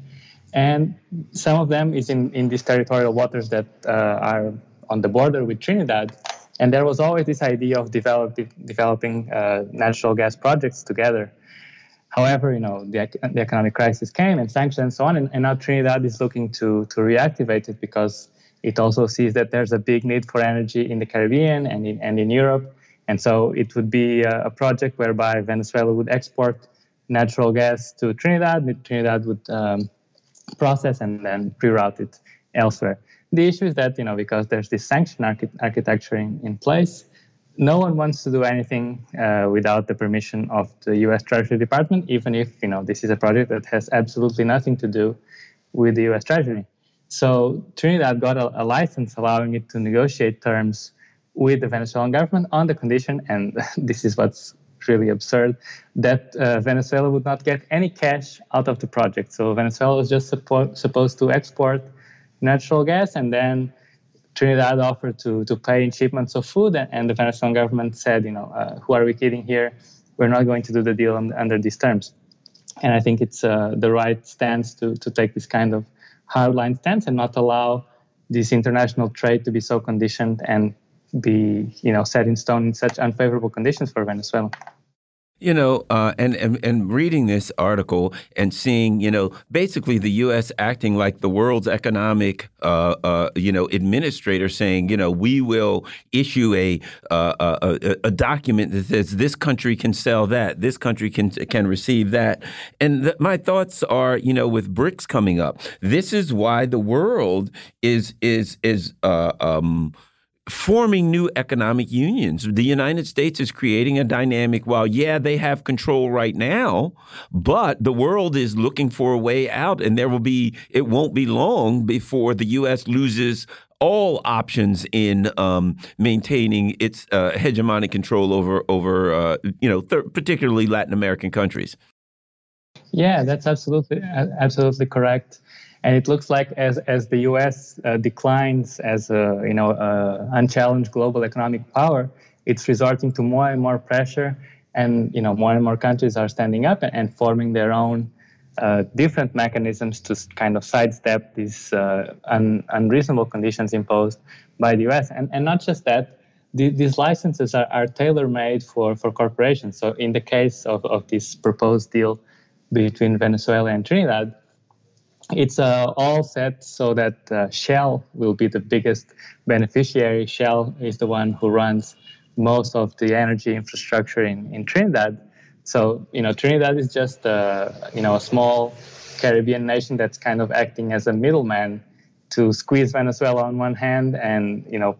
And some of them is in, in these territorial waters that uh, are on the border with Trinidad. And there was always this idea of develop, de- developing uh, natural gas projects together. However, you know, the, the economic crisis came and sanctions and so on, and, and now Trinidad is looking to, to reactivate it because it also sees that there's a big need for energy in the Caribbean and in, and in Europe and so it would be a, project whereby Venezuela would export natural gas to Trinidad. and Trinidad would um, process and then reroute it elsewhere. The issue is that, you know, because there's this sanction archi- architecture in, in place, no one wants to do anything uh, without the permission of the U.S. Treasury Department, even if you know this is a project that has absolutely nothing to do with the U.S. Treasury. So Trinidad got a, a license allowing it to negotiate terms with the Venezuelan government on the condition, and this is what's really absurd, that uh, Venezuela would not get any cash out of the project. So Venezuela was just suppo- supposed to export natural gas, and then Trinidad offered to, to pay in shipments of food, and, the Venezuelan government said, you know, uh, who are we kidding here? We're not going to do the deal under these terms. And I think it's uh, the right stance to, to take this kind of hardline stance and not allow this international trade to be so conditioned and be, you know, set in stone in such unfavorable conditions for Venezuela. You know, uh, and, and and reading this article and seeing, you know, basically the U.S. acting like the world's economic, uh, uh, you know, administrator, saying, you know, we will issue a, uh, a a document that says this country can sell that, this country can can receive that, and my thoughts are, you know, with BRICS coming up, this is why the world is is is uh, um, forming new economic unions. The United States is creating a dynamic while, yeah, they have control right now, but the world is looking for a way out, and there will be, it won't be long before the U.S. loses all options in um, maintaining its uh, hegemonic control over over uh, you know particularly Latin American countries. Yeah, that's absolutely absolutely correct and it looks like as as the U.S. Uh, declines as a you know unchallenged global economic power, it's resorting to more and more pressure, and you know more and more countries are standing up and, and forming their own uh, different mechanisms to kind of sidestep these uh, un, unreasonable conditions imposed by the U.S. and and not just that. these licenses are, are tailor-made for, for corporations. So, in the case of, of this proposed deal between Venezuela and Trinidad, it's uh, all set so that uh, Shell will be the biggest beneficiary. Shell is the one who runs most of the energy infrastructure in, in Trinidad. So, you know, Trinidad is just, uh, you know, a small Caribbean nation that's kind of acting as a middleman to squeeze Venezuela on one hand and, you know,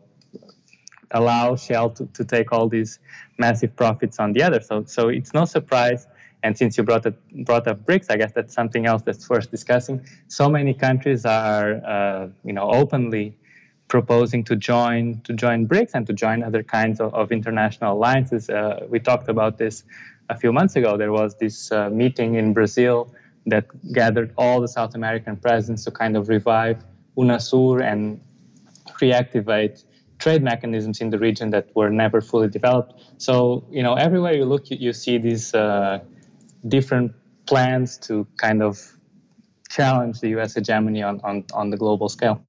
allow Shell to, to take all these massive profits on the other. So, so it's no surprise and since you brought up, brought up BRICS, I guess that's something else that's worth discussing. So many countries are, uh, you know, openly proposing to join to join BRICS and to join other kinds of, of international alliances. Uh, we talked about this a few months ago. There was this uh, meeting in Brazil that gathered all the South American presidents to kind of revive UNASUR and reactivate trade mechanisms in the region that were never fully developed. So, you know, everywhere you look, you, you see these uh, different plans to kind of challenge the U.S. hegemony on, on, on the global scale.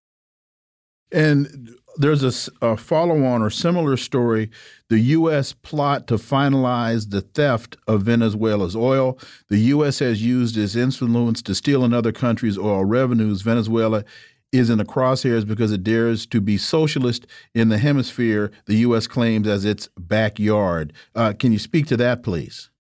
And there's a, a follow on or similar story the U.S. plot to finalize the theft of Venezuela's oil. The U.S. has used its influence to steal another country's oil revenues. Venezuela is in the crosshairs because it dares to be socialist in the hemisphere the U.S. claims as its backyard. Uh, can you speak to that, please?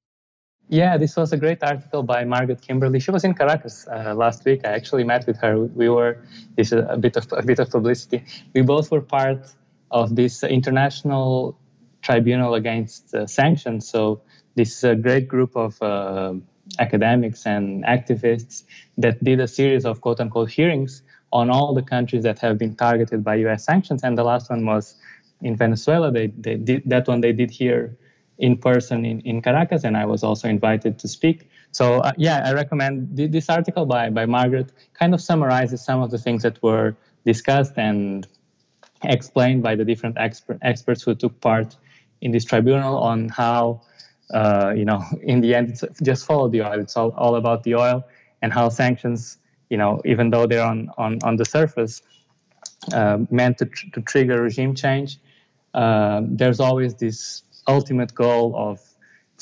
Yeah, this was a great article by Margaret Kimberly. She was in Caracas uh, last week. I actually met with her. We were this is a bit of a bit of publicity. We both were part of this international tribunal against uh, sanctions. So this is a great group of uh, academics and activists that did a series of quote unquote hearings on all the countries that have been targeted by U.S. sanctions. And the last one was in Venezuela. They, they did that one. They did here in person in, in Caracas, and I was also invited to speak. So uh, yeah, I recommend th- this article by by Margaret. Kind of summarizes some of the things that were discussed and explained by the different expert, experts who took part in this tribunal on how uh, you know in the end it's just follow the oil. It's all, all about the oil and how sanctions you know even though they're on on on the surface uh, meant to, tr- to trigger regime change. Uh, there's always this ultimate goal of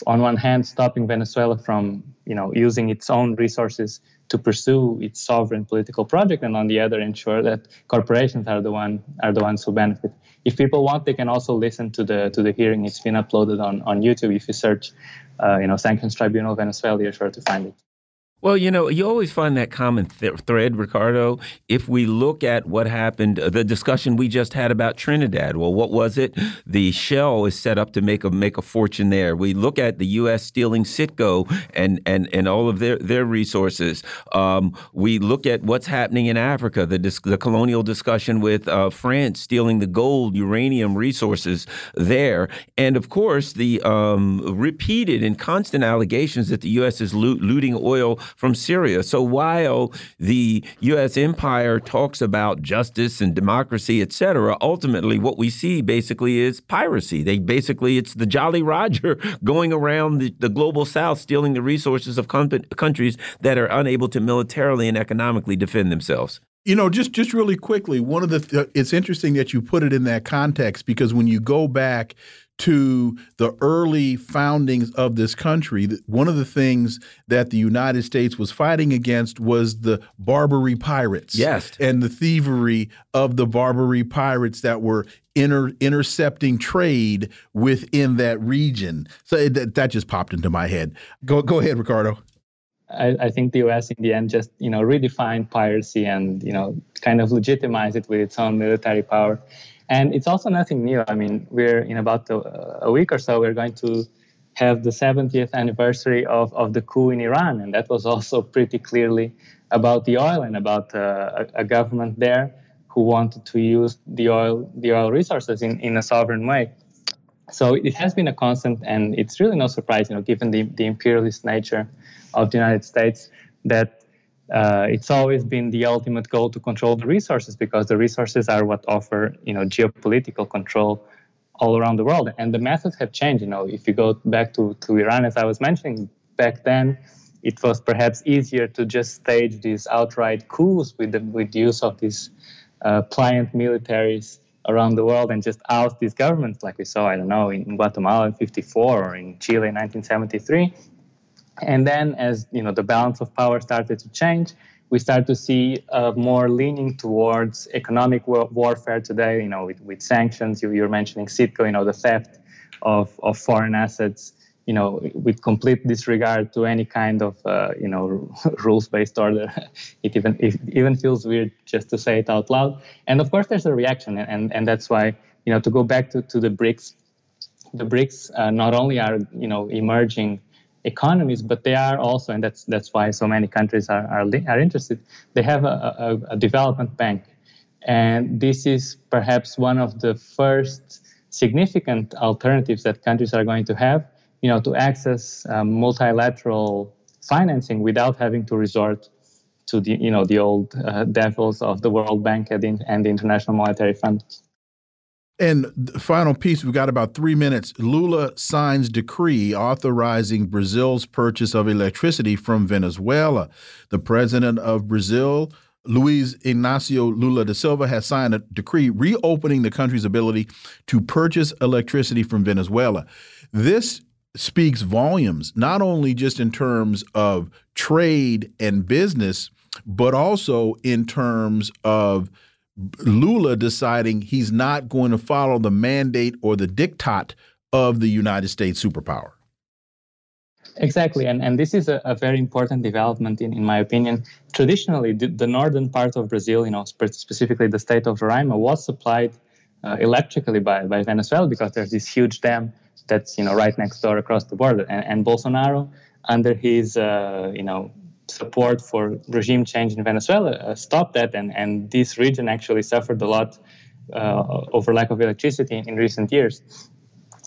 on one hand stopping venezuela from you know using its own resources to pursue its sovereign political project and on the other ensure that corporations are the one are the ones who benefit. If people want they can also listen to the to the hearing. It's been uploaded on on youtube. If you search uh, you know sanctions tribunal venezuela you're sure to find it Well, you know, you always find that common th thread, Ricardo. If we look at what happened, the discussion we just had about Trinidad. Well, what was it? The shell is set up to make a make a fortune there. We look at the U.S. stealing Citgo and and and all of their their resources. Um, we look at what's happening in Africa. The the colonial discussion with uh, France stealing the gold, uranium resources there, and of course the um, repeated and constant allegations that the U.S. is looting oil from Syria. So while the U.S. empire talks about justice and democracy, et cetera, ultimately what we see basically is piracy. They basically, it's the Jolly Roger going around the, the global south stealing the resources of countries that are unable to militarily and economically defend themselves. You know, just just really quickly, one of the th it's interesting that you put it in that context because when you go back to the early foundings of this country, one of the things that the United States was fighting against was the Barbary pirates. Yes. And the thievery of the Barbary pirates that were inter intercepting trade within that region. So it, that just popped into my head. Go, go ahead, Ricardo. I, I, think the U.S. in the end just you know redefined piracy and you know kind of legitimized it with its own military power. And it's also nothing new. I mean, we're in about a, a week or so, we're going to have the 70th anniversary of, of the coup in Iran. And that was also pretty clearly about the oil and about uh, a, a, government there who wanted to use the oil, the oil resources in, in a sovereign way. So it has been a constant, and it's really no surprise, you know, given the, the imperialist nature of the United States, that uh, it's always been the ultimate goal to control the resources because the resources are what offer you know geopolitical control all around the world. And the methods have changed you know. If you go back to, to iran as i was mentioning back then it was perhaps easier to just stage these outright coups with the with use of these uh, pliant militaries around the world and just oust these governments like we saw i don't know in guatemala in 54 or in chile in 1973 and then, as you know, the balance of power started to change, we start to see uh, more leaning towards economic war- warfare today. You know, with, with sanctions, you, you're mentioning Citgo, you know, the theft of, of foreign assets. You know, with complete disregard to any kind of uh, you know rules-based order. it even it even feels weird just to say it out loud. And of course, there's a reaction, and and that's why you know to go back to, to the BRICS. The BRICS uh, not only are you know emerging economies, but they are also, and that's that's why so many countries are are, are interested. They have a, a, a development bank, and this is perhaps one of the first significant alternatives that countries are going to have, you know, to access um, multilateral financing without having to resort to the you know the old uh, devils of the World Bank and the, and the International Monetary Fund. And the final piece, we've got about three minutes. Lula signs decree authorizing Brazil's purchase of electricity from Venezuela. The president of Brazil, Luiz Inacio Lula da Silva, has signed a decree reopening the country's ability to purchase electricity from Venezuela. This speaks volumes, not only just in terms of trade and business, but also in terms of Lula deciding he's not going to follow the mandate or the diktat of the United States superpower. Exactly, and, and this is a, a very important development in, in my opinion. Traditionally, the, the northern part of Brazil, you know, specifically the state of Roraima, was supplied uh, electrically by, by Venezuela because there's this huge dam that's you know right next door across the border, and, and Bolsonaro, under his uh, you know support for regime change in Venezuela uh, stopped that, and, and this region actually suffered a lot uh, over lack of electricity in, recent years.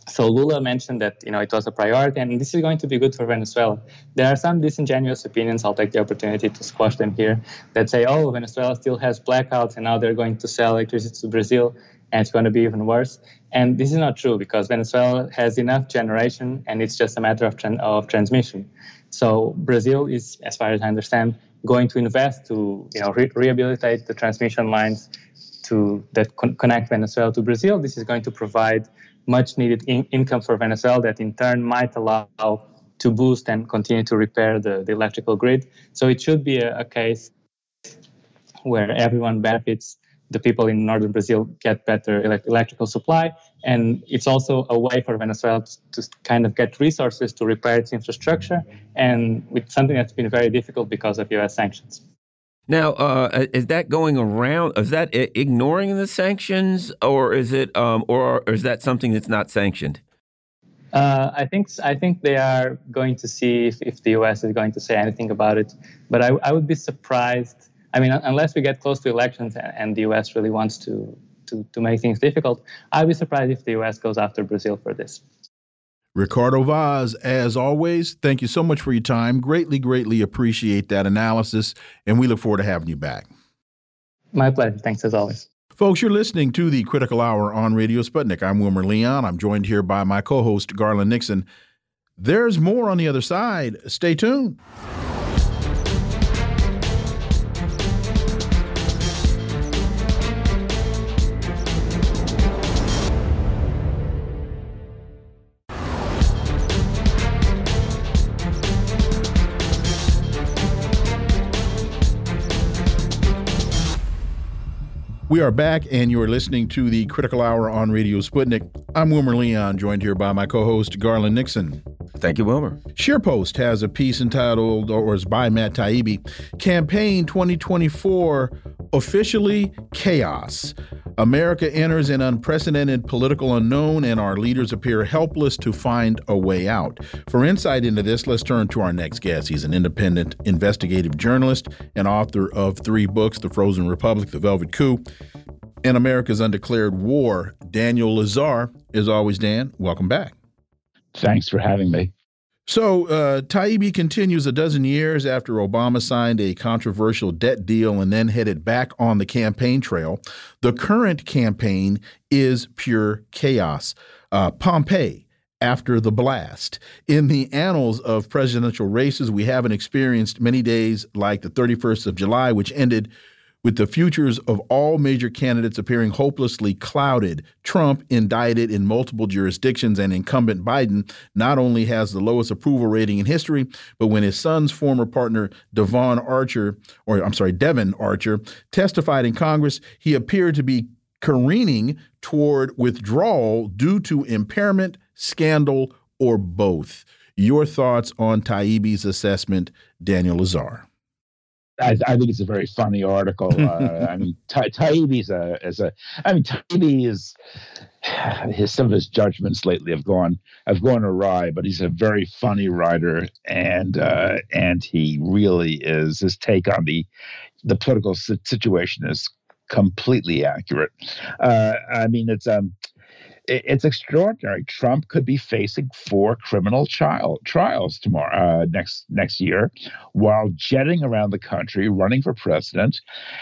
So Lula mentioned that you know it was a priority, and this is going to be good for Venezuela. There are some disingenuous opinions. I'll take the opportunity to squash them here that say, "Oh, Venezuela still has blackouts, and now they're going to sell electricity to Brazil, and it's going to be even worse." And this is not true because Venezuela has enough generation, and it's just a matter of, of transmission. So Brazil is, as far as I understand, going to invest to you know re- rehabilitate the transmission lines to that con- connect Venezuela to Brazil. This is going to provide much needed in- income for Venezuela that in turn might allow to boost and continue to repair the, the electrical grid. So it should be a, a case where everyone benefits. The people in northern Brazil get better elect- electrical supply, And it's also a way for Venezuela to kind of get resources to repair its infrastructure, and with something that's been very difficult because of U.S. sanctions. Now, uh, is that going around? Is that ignoring the sanctions, or is it, um, or, or is that something that's not sanctioned? Uh, I think I think they are going to see if, if the U.S. is going to say anything about it, but I, I would be surprised. I mean, unless we get close to elections and, and the U.S. really wants to, to to make things difficult, I'd be surprised if the U.S. goes after Brazil for this. Ricardo Vaz, as always, thank you so much for your time. Greatly, greatly appreciate that analysis, and we look forward to having you back. My pleasure. Thanks as always. Folks, you're listening to the Critical Hour on Radio Sputnik. I'm Wilmer Leon. I'm joined here by my co host, Garland Nixon. There's more on the other side. Stay tuned. We are back, and you are listening to the Critical Hour on Radio Sputnik. I'm Wilmer Leon, joined here by my co host, Garland Nixon. Thank you, Wilmer. SharePost has a piece entitled, or is by Matt Taibbi, Campaign 2024 Officially Chaos. America enters an unprecedented political unknown, and our leaders appear helpless to find a way out. For insight into this, let's turn to our next guest. He's an independent investigative journalist and author of three books The Frozen Republic, The Velvet Coup, and America's Undeclared War. Daniel Lazare, is always Dan. Welcome back. Thanks for having me. So, uh, Taibbi continues a dozen years after Obama signed a controversial debt deal and then headed back on the campaign trail. The current campaign is pure chaos. Uh, Pompeii, after the blast. In the annals of presidential races, we haven't experienced many days like the 31st of July, which ended with the futures of all major candidates appearing hopelessly clouded, Trump indicted in multiple jurisdictions, and incumbent Biden not only has the lowest approval rating in history, but when his son's former partner Devon Archer, or I'm sorry, Devon Archer, testified in Congress, he appeared to be careening toward withdrawal due to impairment, scandal, or both. Your thoughts on Taibbi's assessment, Daniel Lazare? I, I, think it's a very funny article. Uh, I mean, Ta- Taibbi's a is a. I mean, Taibbi is his some of his judgments lately have gone have gone awry, but he's a very funny writer, and uh, and he really is. His take on the the political situation is completely accurate. Uh, I mean, it's um it's extraordinary. Trump could be facing four criminal trial, trials tomorrow, uh, next next year, while jetting around the country, running for president,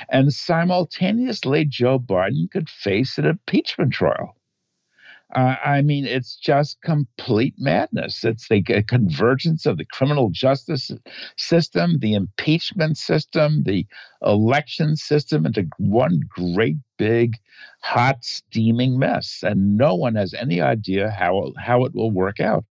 and simultaneously, Joe Biden could face an impeachment trial. Uh, I mean, it's just complete madness. It's the convergence of the criminal justice system, the impeachment system, the election system into one great big, hot, steaming mess. And no one has any idea how, how it will work out.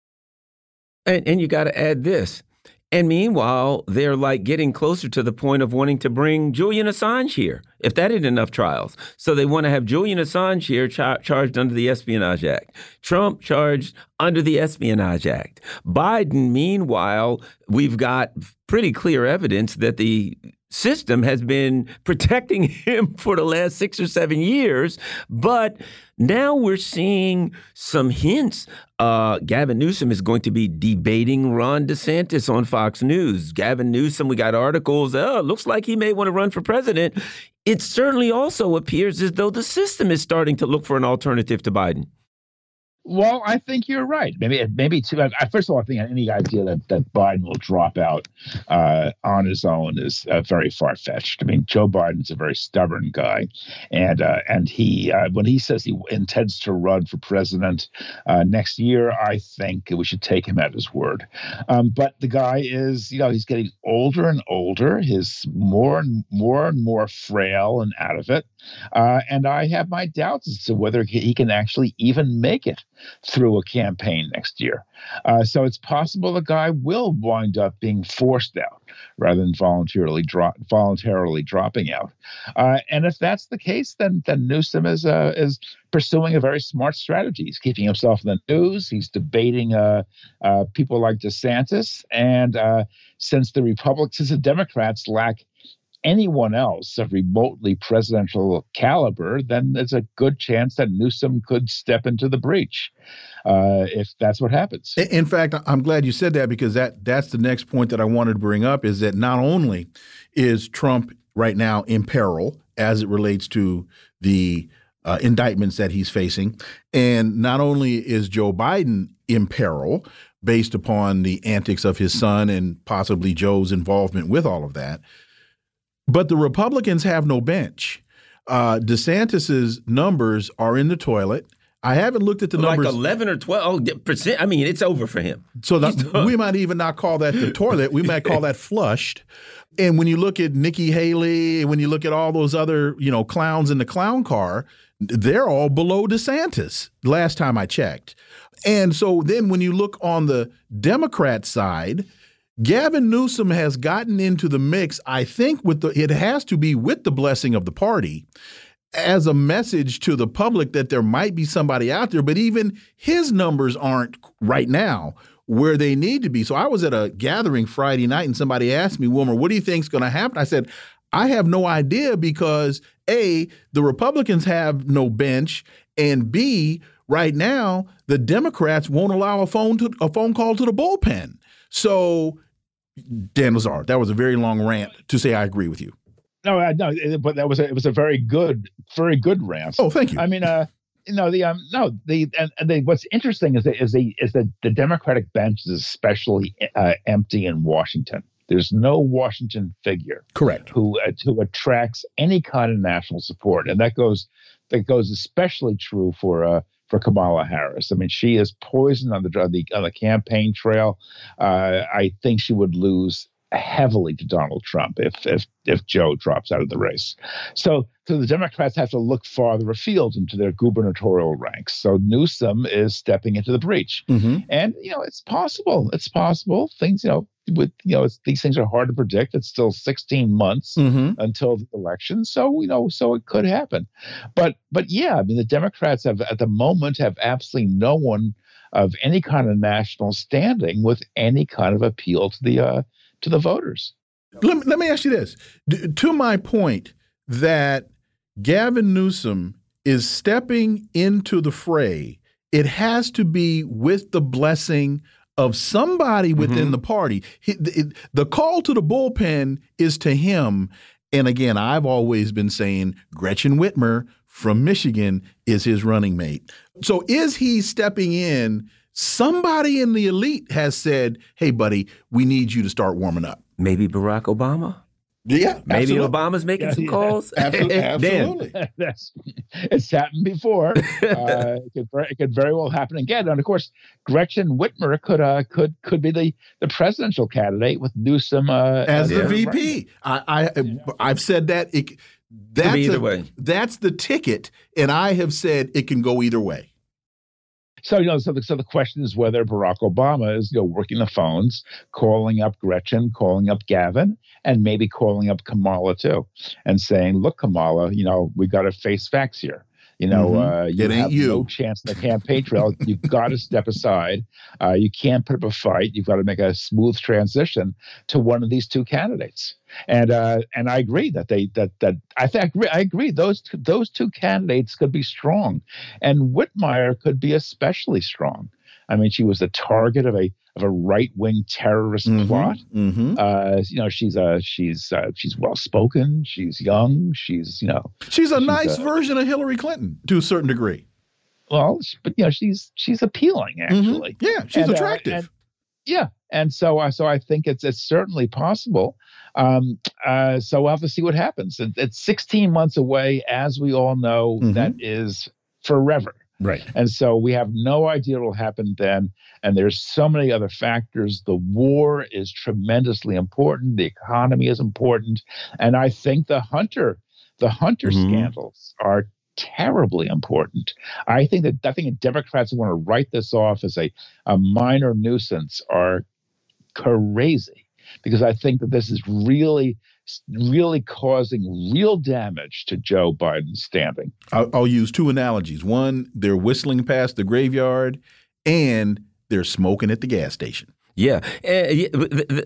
And, and you got to add this and meanwhile, they're like getting closer to the point of wanting to bring Julian Assange here, if that ain't enough trials. So they want to have Julian Assange here char charged under the Espionage Act, Trump charged under the Espionage Act. Biden, meanwhile, we've got pretty clear evidence that the system has been protecting him for the last six or seven years. But now we're seeing some hints. Uh, Gavin Newsom is going to be debating Ron DeSantis on Fox News. Gavin Newsom, we got articles. Oh, looks like he may want to run for president. It certainly also appears as though the system is starting to look for an alternative to Biden. Well, I think you're right. Maybe, maybe too. First of all, I think any idea that, that Biden will drop out uh, on his own is uh, very far fetched. I mean, Joe Biden's a very stubborn guy, and uh, and he uh, when he says he intends to run for president uh, next year, I think we should take him at his word. Um, but the guy is, you know, he's getting older and older. He's more and more and more frail and out of it, uh, and I have my doubts as to whether he can actually even make it. Through a campaign next year. Uh, so it's possible the guy will wind up being forced out rather than voluntarily drop, voluntarily dropping out. Uh, and if that's the case, then then Newsom is uh, is pursuing a very smart strategy. He's keeping himself in the news. He's debating uh, uh, people like DeSantis, and uh, since the Republicans, and Democrats lack anyone else of remotely presidential caliber, then there's a good chance that Newsom could step into the breach uh, if that's what happens. In fact, I'm glad you said that because that that's the next point that I wanted to bring up is that not only is Trump right now in peril as it relates to the uh, indictments that he's facing, and not only is Joe Biden in peril based upon the antics of his son and possibly Joe's involvement with all of that but the Republicans have no bench. Uh, DeSantis's numbers are in the toilet. I haven't looked at the like numbers. Like 11 or 12 percent. I mean, it's over for him. So the, we might even not call that the toilet. We might call that flushed. And when you look at Nikki Haley, and when you look at all those other, you know, clowns in the clown car, they're all below DeSantis last time I checked. And so then when you look on the Democrat side, Gavin Newsom has gotten into the mix, I think, with the it has to be with the blessing of the party as a message to the public that there might be somebody out there, but even his numbers aren't right now where they need to be. So I was at a gathering Friday night and somebody asked me, Wilmer, what do you think is going to happen? I said, I have no idea because A, the Republicans have no bench, and B, right now, the Democrats won't allow a phone to a phone call to the bullpen. So, Dan Lazare, that was a very long rant to say I agree with you. No, no, but that was a, it was a very good, very good rant. Oh, thank you. I mean, uh, you know, the um, no, the and, and the, what's interesting is that is the is that the Democratic bench is especially uh, empty in Washington. There's no Washington figure, correct, who uh, who attracts any kind of national support, and that goes that goes especially true for uh, for Kamala Harris. I mean, she is poisoned on the on the, on the campaign trail. Uh, I think she would lose heavily to Donald Trump if if if Joe drops out of the race. So so the Democrats have to look farther afield into their gubernatorial ranks. So Newsom is stepping into the breach, mm-hmm. and you know it's possible. It's possible things you know with you know these things are hard to predict. It's still 16 months mm-hmm. until the election, so you know, so it could happen. But but yeah, I mean, the Democrats have at the moment have absolutely no one of any kind of national standing with any kind of appeal to the uh, to the voters. Let me, let me ask you this: D to my point that Gavin Newsom is stepping into the fray. It has to be with the blessing of somebody within mm -hmm. the party. He, the, the call to the bullpen is to him. And again, I've always been saying Gretchen Whitmer from Michigan is his running mate. So is he stepping in? Somebody in the elite has said, hey, buddy, we need you to start warming up. Maybe Barack Obama? Yeah, maybe absolutely. Obama's making yeah, some yeah. calls. Absolutely, absolutely. That's it's happened before. uh, it, could, it could very well happen again. And of course, Gretchen Whitmer could uh, could could be the, the presidential candidate with Newsom uh, as the VP. I, I I've said that it, that's either a, way. That's the ticket, and I have said it can go either way. So you know, so the, so the question is whether Barack Obama is you know working the phones, calling up Gretchen, calling up Gavin, and maybe calling up Kamala too, and saying, "Look, Kamala, you know we got to face facts here. You know, mm-hmm. uh, you it have you. no chance in the campaign trail. You've got to step aside. Uh, you can't put up a fight. You've got to make a smooth transition to one of these two candidates. And uh, and I agree that they that that I think I agree those those two candidates could be strong, and Whitmer could be especially strong. I mean, she was the target of a of a right wing terrorist mm-hmm, plot. Mm-hmm. Uh, you know, she's uh, she's uh, she's well spoken. She's young. She's you know, she's a she's nice a, version of Hillary Clinton to a certain degree. Well, but you know, she's she's appealing mm-hmm. actually. Mm-hmm. Yeah, she's and, uh, attractive. And, yeah, and so uh, so I think it's it's certainly possible. Um, uh, so we'll have to see what happens. It, it's 16 months away, as we all know. Mm-hmm. That is forever. Right. And so we have no idea what will happen then. And there's so many other factors. The war is tremendously important. The economy is important. And I think the Hunter, the Hunter mm-hmm. scandals are terribly important. I think that I think Democrats who want to write this off as a, a minor nuisance are crazy because I think that this is really really causing real damage to Joe Biden's standing. I'll, I'll use two analogies. One, they're whistling past the graveyard, and they're smoking at the gas station. Yeah, uh,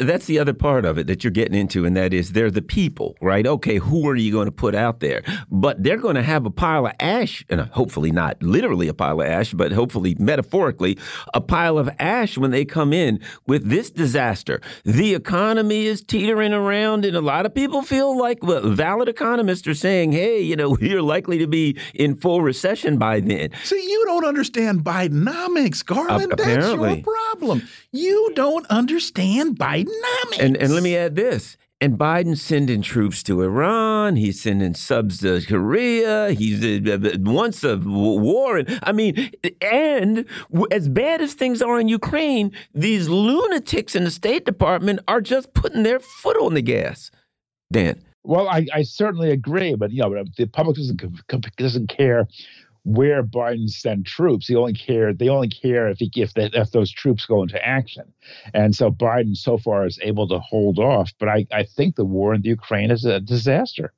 that's the other part of it that you're getting into, and that is they're the people, right? Okay, who are you going to put out there? But they're going to have a pile of ash, and hopefully not literally a pile of ash, but hopefully metaphorically a pile of ash when they come in with this disaster. The economy is teetering around, and a lot of people feel like well, valid economists are saying, hey, you know, we're likely to be in full recession by then. See, you don't understand Bidenomics, Garland. Uh, that's your problem. You don't understand Bidenomics. And, and let me add this. And Biden's sending troops to Iran. He's sending subs to Korea. He's uh, wants a war. And I mean, and as bad as things are in Ukraine, these lunatics in the State Department are just putting their foot on the gas. Dan. Well, I, I certainly agree, but you know, the public doesn't doesn't care where Biden sent troops. He only cared. They only care if he if if those troops go into action. And so Biden so far is able to hold off. But I, I think the war in the Ukraine is a disaster.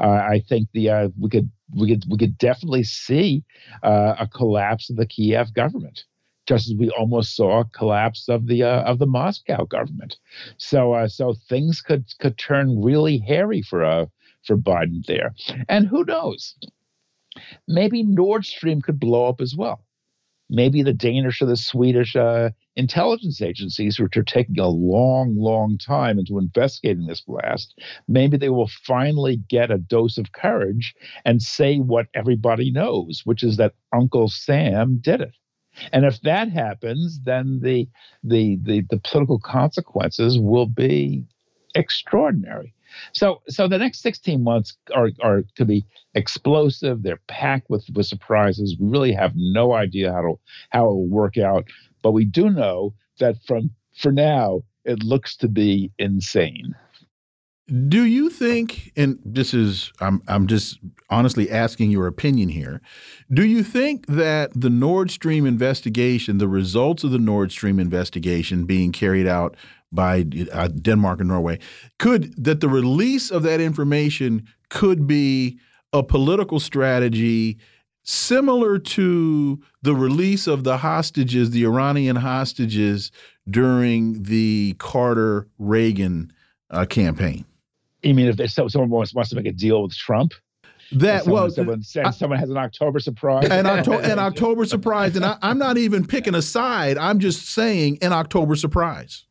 Uh, I think the uh, we could we could we could definitely see uh, a collapse of the Kiev government, just as we almost saw a collapse of the uh, of the Moscow government. So uh, so things could could turn really hairy for uh for Biden there. And who knows? Maybe Nord Stream could blow up as well. Maybe the Danish or the Swedish uh, intelligence agencies, which are taking a long, long time into investigating this blast, maybe they will finally get a dose of courage and say what everybody knows, which is that Uncle Sam did it. And if that happens, then the the the, the political consequences will be extraordinary. So, so the next 16 months are, are to be explosive. They're packed with, with surprises. We really have no idea how to how it will work out, but we do know that from for now it looks to be insane. Do you think, and this is, I'm, I'm just honestly asking your opinion here. Do you think that the Nord Stream investigation, the results of the Nord Stream investigation being carried out by uh, Denmark and Norway, could that the release of that information could be a political strategy similar to the release of the hostages, the Iranian hostages during the Carter Reagan uh, campaign? You mean if someone wants, wants to make a deal with Trump? That someone, well, someone, I, someone has an October surprise, an, Octo an October surprise, and I, I'm not even picking a side. I'm just saying an October surprise.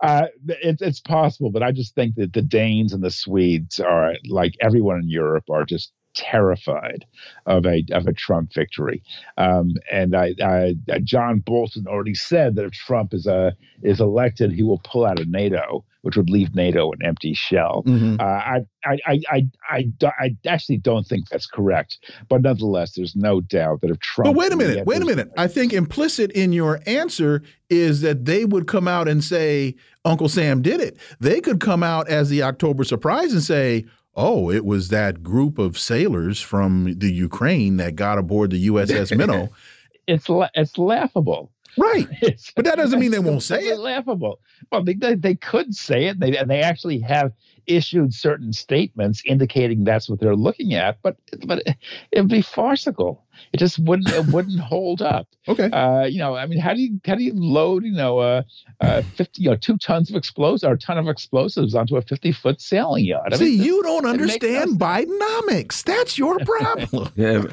Uh, it, it's possible, but I just think that the Danes and the Swedes are like everyone in Europe are just terrified of a of a Trump victory. Um, and I, I, John Bolton already said that if Trump is a uh, is elected, he will pull out of NATO, which would leave NATO an empty shell. Mm-hmm. Uh, I, I, I, I, I, I actually don't think that's correct, but nonetheless, there's no doubt that if Trump. But wait a minute, wait a minute. I think implicit in your answer is that they would come out and say Uncle Sam did it. They could come out as the October surprise and say oh, it was that group of sailors from the Ukraine that got aboard the USS Minnow. it's la it's laughable. Right. But that doesn't mean they won't say it. laughable. Well, they, they, could say it. They, and they actually have issued certain statements indicating that's what they're looking at, but but it'd be farcical. It just wouldn't it wouldn't hold up. Okay. Uh, you know, I mean, how do you how do you load you know uh, uh fifty you know two tons of explosives or a ton of explosives onto a fifty foot sailing yacht? I See, mean, you don't understand Bidenomics. That's your problem. yeah.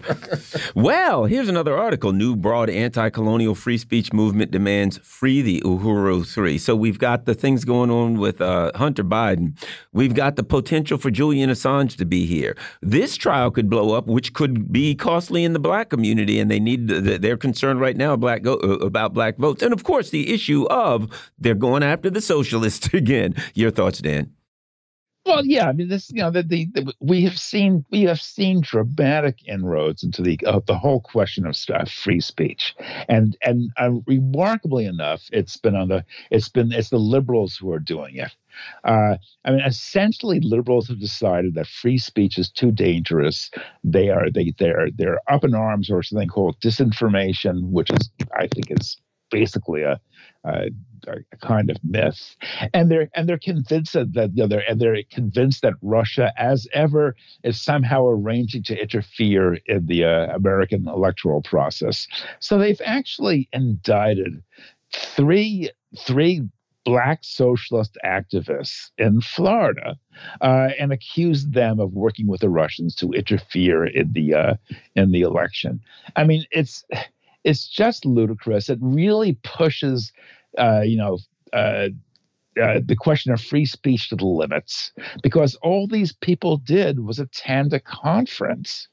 Well, here's another article. New broad anti-colonial free speech movement demands free the Uhuru Three. So we've got the things going on with uh, Hunter Biden. We've got the potential for Julian Assange to be here. This trial could blow up, which could be costly in the black community, and they need they're concerned right now black uh, about black votes, and of course the issue of they're going after the socialists again. Your thoughts, Dan? Well, yeah, I mean, this, you know, the, the, the, we have seen we have seen dramatic inroads into the uh, the whole question of uh, free speech, and and uh, remarkably enough, it's been on the it's been it's the liberals who are doing it. Uh, I mean, essentially, liberals have decided that free speech is too dangerous. They are they they're they're up in arms over something called disinformation, which is I think is basically a, a, a, kind of myth, and they're and they're convinced that, that you know, they're and they're convinced that Russia, as ever, is somehow arranging to interfere in the uh, American electoral process. So they've actually indicted three three black socialist activists in Florida uh, and accused them of working with the Russians to interfere in the uh, in the election. I mean, it's it's just ludicrous. It really pushes, uh, you know, uh, uh, the question of free speech to the limits because all these people did was attend a conference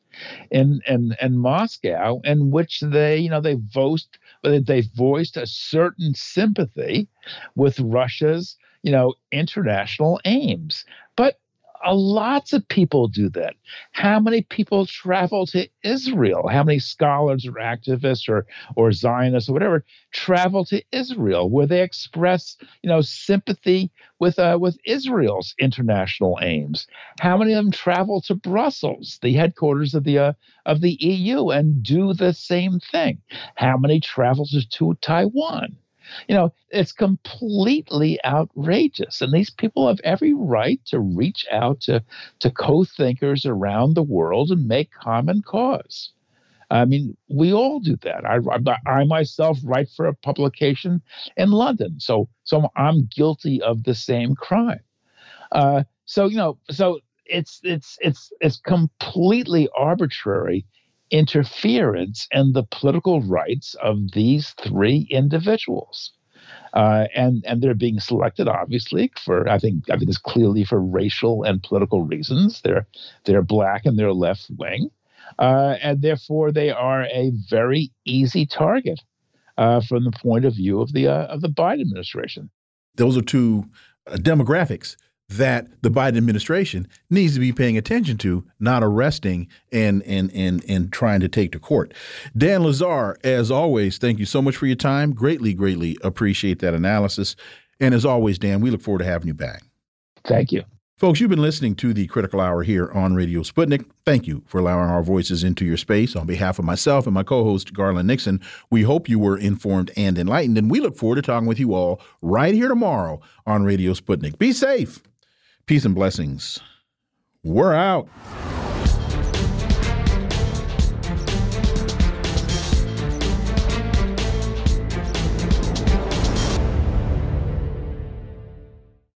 in in in Moscow in which they you know they voiced they voiced a certain sympathy with Russia's you know international aims but uh, lots of people do that. How many people travel to Israel? How many scholars or activists or or Zionists or whatever travel to Israel where they express, you know, sympathy with uh, with Israel's international aims? How many of them travel to Brussels, the headquarters of the uh, of the EU, and do the same thing? How many travel to, to Taiwan? You know, it's completely outrageous. And these people have every right to reach out to, to co thinkers around the world and make common cause. I mean, we all do that. I, I, I, myself write for a publication in London, so so I'm guilty of the same crime. Uh, so you know, so it's it's it's it's completely arbitrary interference in the political rights of these three individuals. Uh, and and they're being selected obviously for I think I think it's clearly for racial and political reasons. They're they're black and they're left wing, uh, and therefore they are a very easy target uh, from the point of view of the uh, of the Biden administration. Those are two uh, demographics that the Biden administration needs to be paying attention to, not arresting and and and and trying to take to court. Dan Lazare, as always, thank you so much for your time. Greatly, greatly appreciate that analysis. And as always, Dan, we look forward to having you back. Thank you. Folks, you've been listening to the Critical Hour here on Radio Sputnik. Thank you for allowing our voices into your space. On behalf of myself and my co host, Garland Nixon, we hope you were informed and enlightened, and we look forward to talking with you all right here tomorrow on Radio Sputnik. Be safe. Peace and blessings. We're out.